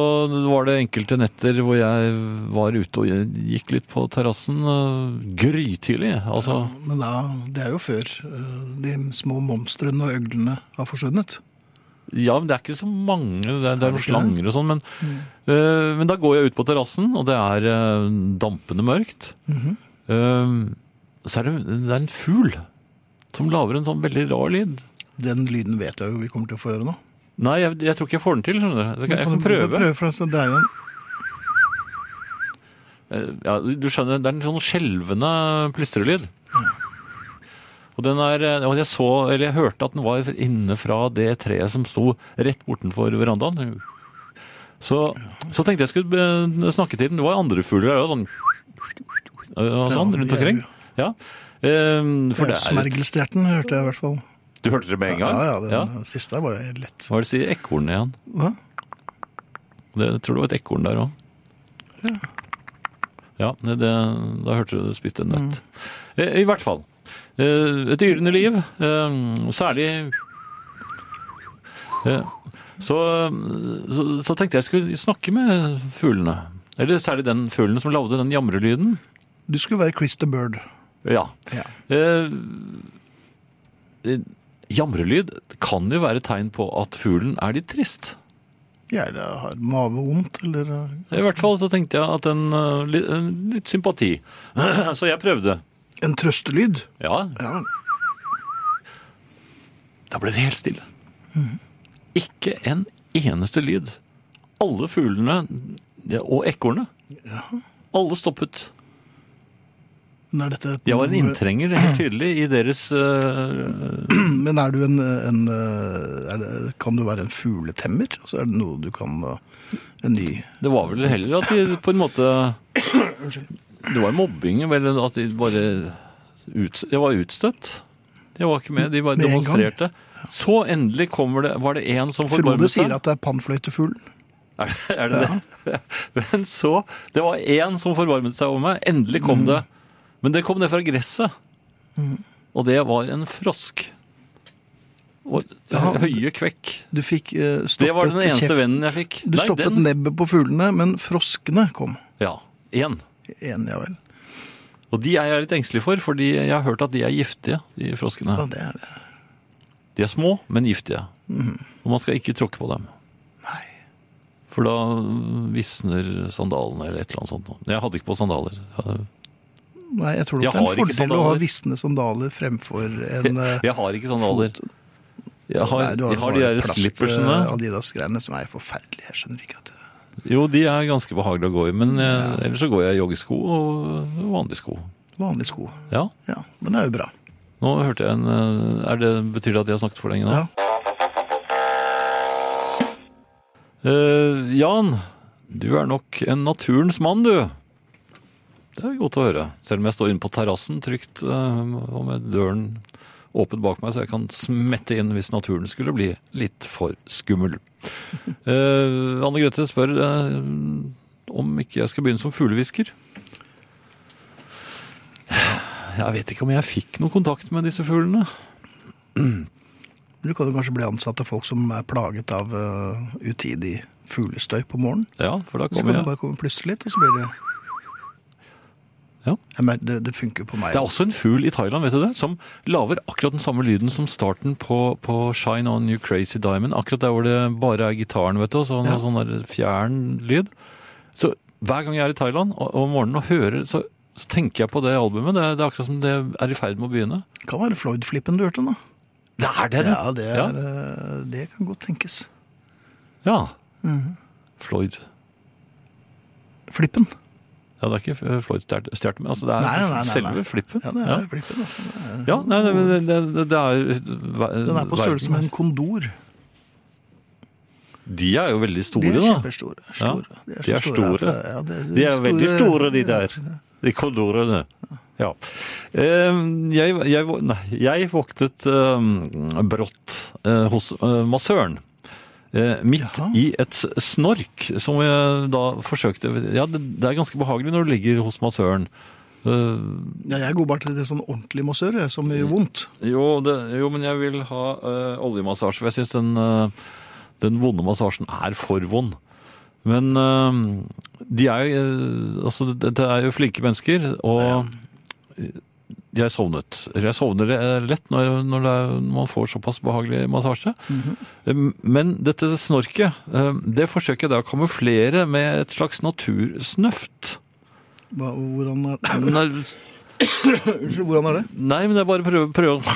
var det enkelte netter hvor jeg var ute og gikk litt på terrassen øh, grytidlig. Altså, Men da, det er jo før eh, de små monstrene og øglene har forsvunnet. ja, men det er ikke så mange, det er, det er noen slanger og sånn, men, øh, men da går jeg ut på terrassen, og det er uh, dampende mørkt. Mm -hmm. uh, så er det, det er en fugl som lager en sånn veldig rar lyd. Den lyden vet jeg jo vi kommer til å få høre nå. Nei, jeg, jeg tror ikke jeg får den til. skjønner du. Jeg, jeg kan prøve. prøve for altså, det er jo en Eh, Ja, du skjønner, Det er en sånn skjelvende plystrelyd. Og den er, eh, og jeg så, eller jeg hørte at den var inne fra det treet som sto rett bortenfor verandaen. Så, så tenkte jeg skulle eh, snakke til den. Det var andre fugler der òg, sånn, sånn rundt omkring. Ja. Eh, For det er Smergelstjerten hørte jeg i hvert fall. Du hørte det med en gang? Ja, ja, den Ja. siste var lett. Hva er det sier si? Ekorn igjen. Hva? Det, jeg tror det var et ekorn der òg. Ja, det, det, da hørte du det spytte en nøtt. Mm. I hvert fall. Eh, Et yrende liv, eh, særlig eh, så, så, så tenkte jeg skulle snakke med fuglene. Eller særlig den fuglen som lagde den jamrelyden. Du skulle være Chris the Bird. Ja. Ja. Eh, eh, jamrelyd kan jo være tegn på at fuglen er litt trist. Ja, eller har mavevondt, eller eh, I hvert fall så tenkte jeg at en, uh, en litt sympati. så jeg prøvde. En trøstelyd. Ja, Ja. da ble det helt stille. Ikke en eneste lyd. Alle fuglene og og Ja. Alle stoppet. Er dette et Jeg var en inntrenger helt tydelig i deres uh, Men er du en, en eh, er det, Kan du være en fugletemmer? Altså, er det noe du kan eh, En ny Det var vel heller at de på en måte Det var mobbing, vel at de bare ut, Jeg var utstøtt. Jeg var ikke med, de bare Med demonstrerte. Så endelig kommer det, var det en som Frode sier at det er pannfløytefuglen. Er, er det det? Men så Det var én som forvarmet seg over meg. Endelig kom det. Men det kom ned fra gresset. Og det var en frosk. Og Ja. høye kvekk. Du fikk uh, stoppet Det var den eneste kjeft- vennen jeg fikk. Du stoppet den, nebbet på fuglene, men froskene kom. Ja, én. En, ja vel. Og de er jeg litt engstelig for, fordi jeg har hørt at de er giftige, de froskene. Ja, det er det. De er små, men giftige. Mm. Og man skal ikke tråkke på dem. Nei. For da visner sandalene eller et eller annet sånt. Jeg hadde ikke på sandaler. Jeg- Nei, jeg tror nok det er en fordel å ha visne sandaler fremfor en eh, Jeg har ikke sandaler. Jeg har, Nei, jeg har de der slippersene. eh, Adidas-greiene som er forferdelige. Jeg skjønner ikke at det Jo, de er ganske behagelige å gå i, men jeg, ellers så går jeg i joggesko og vanlige sko. Vanlige sko. Ja, Ja, men det er jo bra. nå hørte jeg en eh, er det, Betyr det at jeg har snakket for lenge nå? Ja. Uh, Jan, du er nok en naturens mann, du. Det er godt å høre. Selv om jeg står inne på terrassen trygt eh, og med døren åpen bak meg, så jeg kan smette inn hvis naturen skulle bli litt for skummel. Eh, Anne Grete spør eh, om ikke jeg skal begynne som fuglehvisker. Jeg vet ikke om jeg fikk noe kontakt med disse fuglene. Du kan jo kanskje bli ansatt av folk som er plaget av uh, utidig fuglestøy på morgenen. Ja, for da kommer jeg. Så kan jeg. det bare komme plutselig litt, og så blir det Ja. men det, det funker på meg. Det er også en fugl i Thailand vet du det, som lager akkurat den samme lyden som starten på, på Shine On You Crazy Diamond. Akkurat der hvor det bare er gitaren, vet du, og sånn, Ja. sånn der fjern lyd. Så hver gang jeg er i Thailand og, om morgenen og hører, så, så tenker jeg på det albumet. Det det er akkurat som det er i ferd med å begynne. Det kan være Floyd-flippen du hørte nå. Det er det! Ja, det, er, Ja. eh, det kan godt tenkes. ja. Mhm. Floyd. Flippen. Ja, det er ikke Floyd stjert- stjerte, men altså det er Nei, nei, nei, nei, selve flippen. Ja, det er flippen. Altså. Det er, Ja, nei, nei, men det, det, det er Den er på størrelse med en kondor. De er jo veldig store, da. De er kjempestore. Store. De så er store. store. ja, det De er veldig store, de der. De kondorene. Ja. Eh, Jeg, jeg, nei, jeg våknet eh, brått eh, hos eh, massøren. Eh, midt i et snork som jeg da forsøkte Ja, det, er ganske behagelig når du ligger hos massøren. Uh, Ja, jeg går bare til det sånn ordentlig massør, som gjør vondt. jo, det, jo, men jeg vil ha uh, oljemassasje, for jeg syns den, uh, den vonde massasjen er for vond. Men de er jo Altså, det, det er jo flinke mennesker, og jeg sovnet. Jeg sovner eh, lett når, når, det er, når man får såpass behagelig massasje. Eh, Men dette snorket, eh, det forsøker jeg da å kamuflere med et slags natursnøft. Hva, hvordan, er, Nei, unnskyld, hvordan er det? Nei, men jeg bare prøver, prøver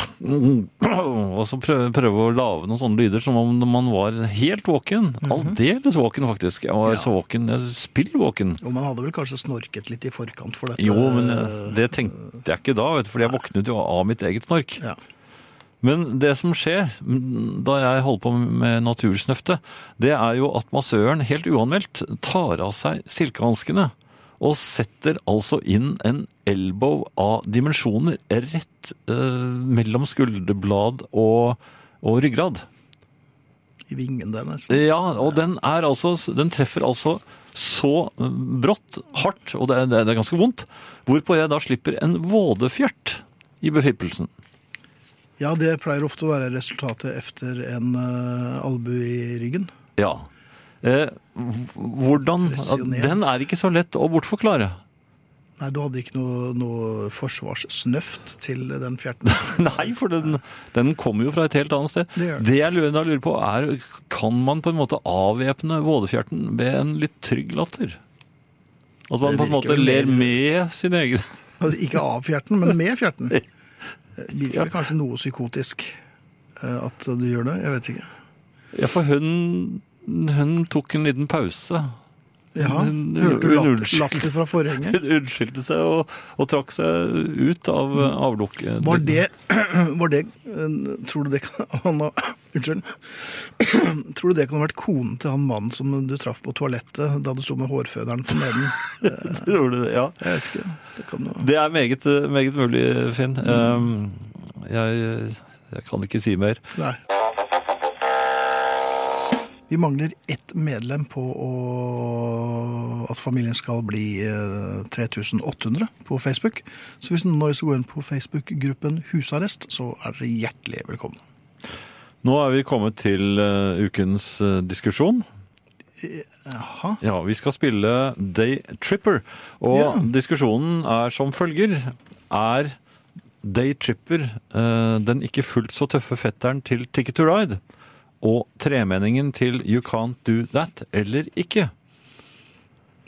Og så prøver, prøver å lage noen sånne lyder som om man var helt våken. Aldeles våken, faktisk. Jeg var Ja. så våken. Jeg spill våken. Jo, man hadde vel kanskje snorket litt i forkant for dette. Jo, men eh, det tenkte jeg ikke da, vet du, fordi jeg våknet jo av mitt eget snork. Ja. Men det som skjer mm, da jeg holder på med natursnøfte, det er jo at massøren helt uanmeldt tar av seg silkehanskene og setter altså inn en elbow av dimensjoner rett eh, mellom skulderblad og, og ryggrad. I vingen der, nesten. Ja, og den altså Den treffer altså så eh, brått, hardt, og det er, det er ganske vondt, hvorpå jeg da slipper en vådefjert i befippelsen. Ja, det pleier ofte å være resultatet efter en uh, albue i ryggen. Ja. Eh, hvordan Den er ikke så lett å bortforklare. Nei, du hadde ikke noe, noe forsvarssnøft til den fjerten. Nei, for den, den kommer jo fra et helt annet sted. Det. Det jeg lurer, da lurer på, er kan man på en måte avvæpne vådefjerten med en litt trygg latter? At man på en måte ler med sin egen Altså, ikke av fjerten, men med fjerten. Det Virker kanskje noe psykotisk eh, at du gjør det. Jeg vet ikke. Ja, for hun, hun tok en liten pause. Ja, Hun- Hørte du latter, latter fra forhenget? Hun unnskyldte seg og, og trakk seg ut av eh, avlukket. Var det, var det eh, Tror du det kan han Unnskyld. Tror du det kan ha vært konen til han mannen som du traff på toalettet da du sto med hårføneren på neden? Tror du det? Ja. Jeg vet ikke. Det kan jo Det er meget, meget mulig, Finn. Mm. jeg, jeg kan ikke si mer. Nei. Vi mangler ett medlem på å, at familien skal bli eh, 3800 på Facebook. Så hvis noen skal gå inn på Facebook-gruppen Husarrest, så er dere hjertelig velkomne. Nå er vi kommet til eh, ukens eh, diskusjon. Jaha. Ja, vi skal spille Day Tripper. Og Ja. diskusjonen er som følger. Er Day Tripper eh, den ikke fullt så tøffe fetteren til Ticket to Ride? Og tremenningen til You Can't Do That eller ikke?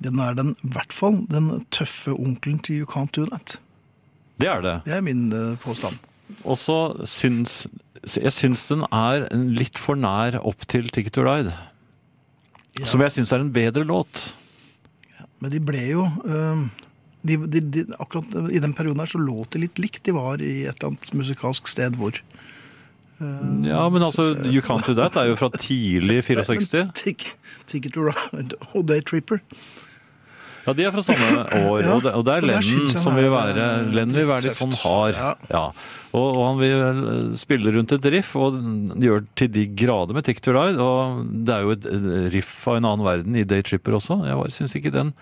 Den er den, i hvert fall den tøffe onkelen til You Can't Do That. Det er det. Det er min eh, påstand. Og så syns jeg syns den er litt for nær opp til Ticket to Ride. Ja. Som jeg syns er en bedre låt. Men de ble jo eh, de, de, de, Akkurat i den perioden her så låt de litt likt. De var i et eller annet musikalsk sted hvor Ja, men altså, You Can't Do That er jo fra tidlig 64. Ticket to Ride og Day Tripper. Ja, de er fra samme år, Ja, og det, og det er Lennon som vil er, være eh, Lennon vil være litt sånn hard. Ja. Ja. Og, og han vil eh, spille rundt et riff, og gjør til de grader med Tick to Ride. Og det er jo et eh, riff av en annen verden i Day Tripper også. Jeg syns ikke den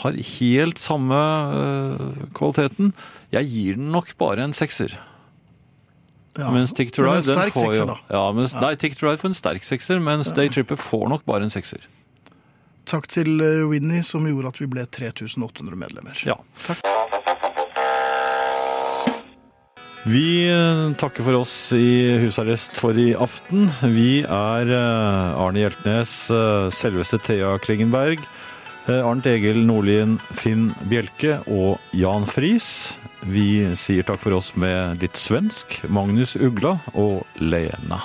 har helt samme eh, kvaliteten. Jeg gir den nok bare en sekser. Ja. Mens Tick to Ride den får jo ja, mens, Nei, Tick to Ride får en sterk sekser, mens Day Tripper får nok bare en sekser. Takk til eh, Winnie som gjorde at vi ble 3800 medlemmer. Ja. Takk. Vi eh, takker for oss i husarrest for i aften. Vi er eh, Arne Hjeltnes, selveste Thea Klingenberg, eh, Arnt Egil Nordlien, Finn Bjelke og Jan Friis. Vi sier takk for oss med litt svensk, Magnus Ugla og Lena.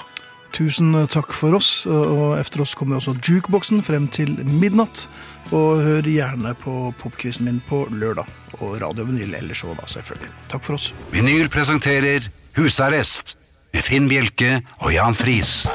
Tusen takk for oss, og efter oss kommer også jukeboksen frem til midnatt. Og hør gjerne på popquizen min på lørdag, og Radio Vinyl ellers òg, da, selvfølgelig. Takk for oss. Vinyl presenterer Husarrest med Finn Bjelke og Jan Friis.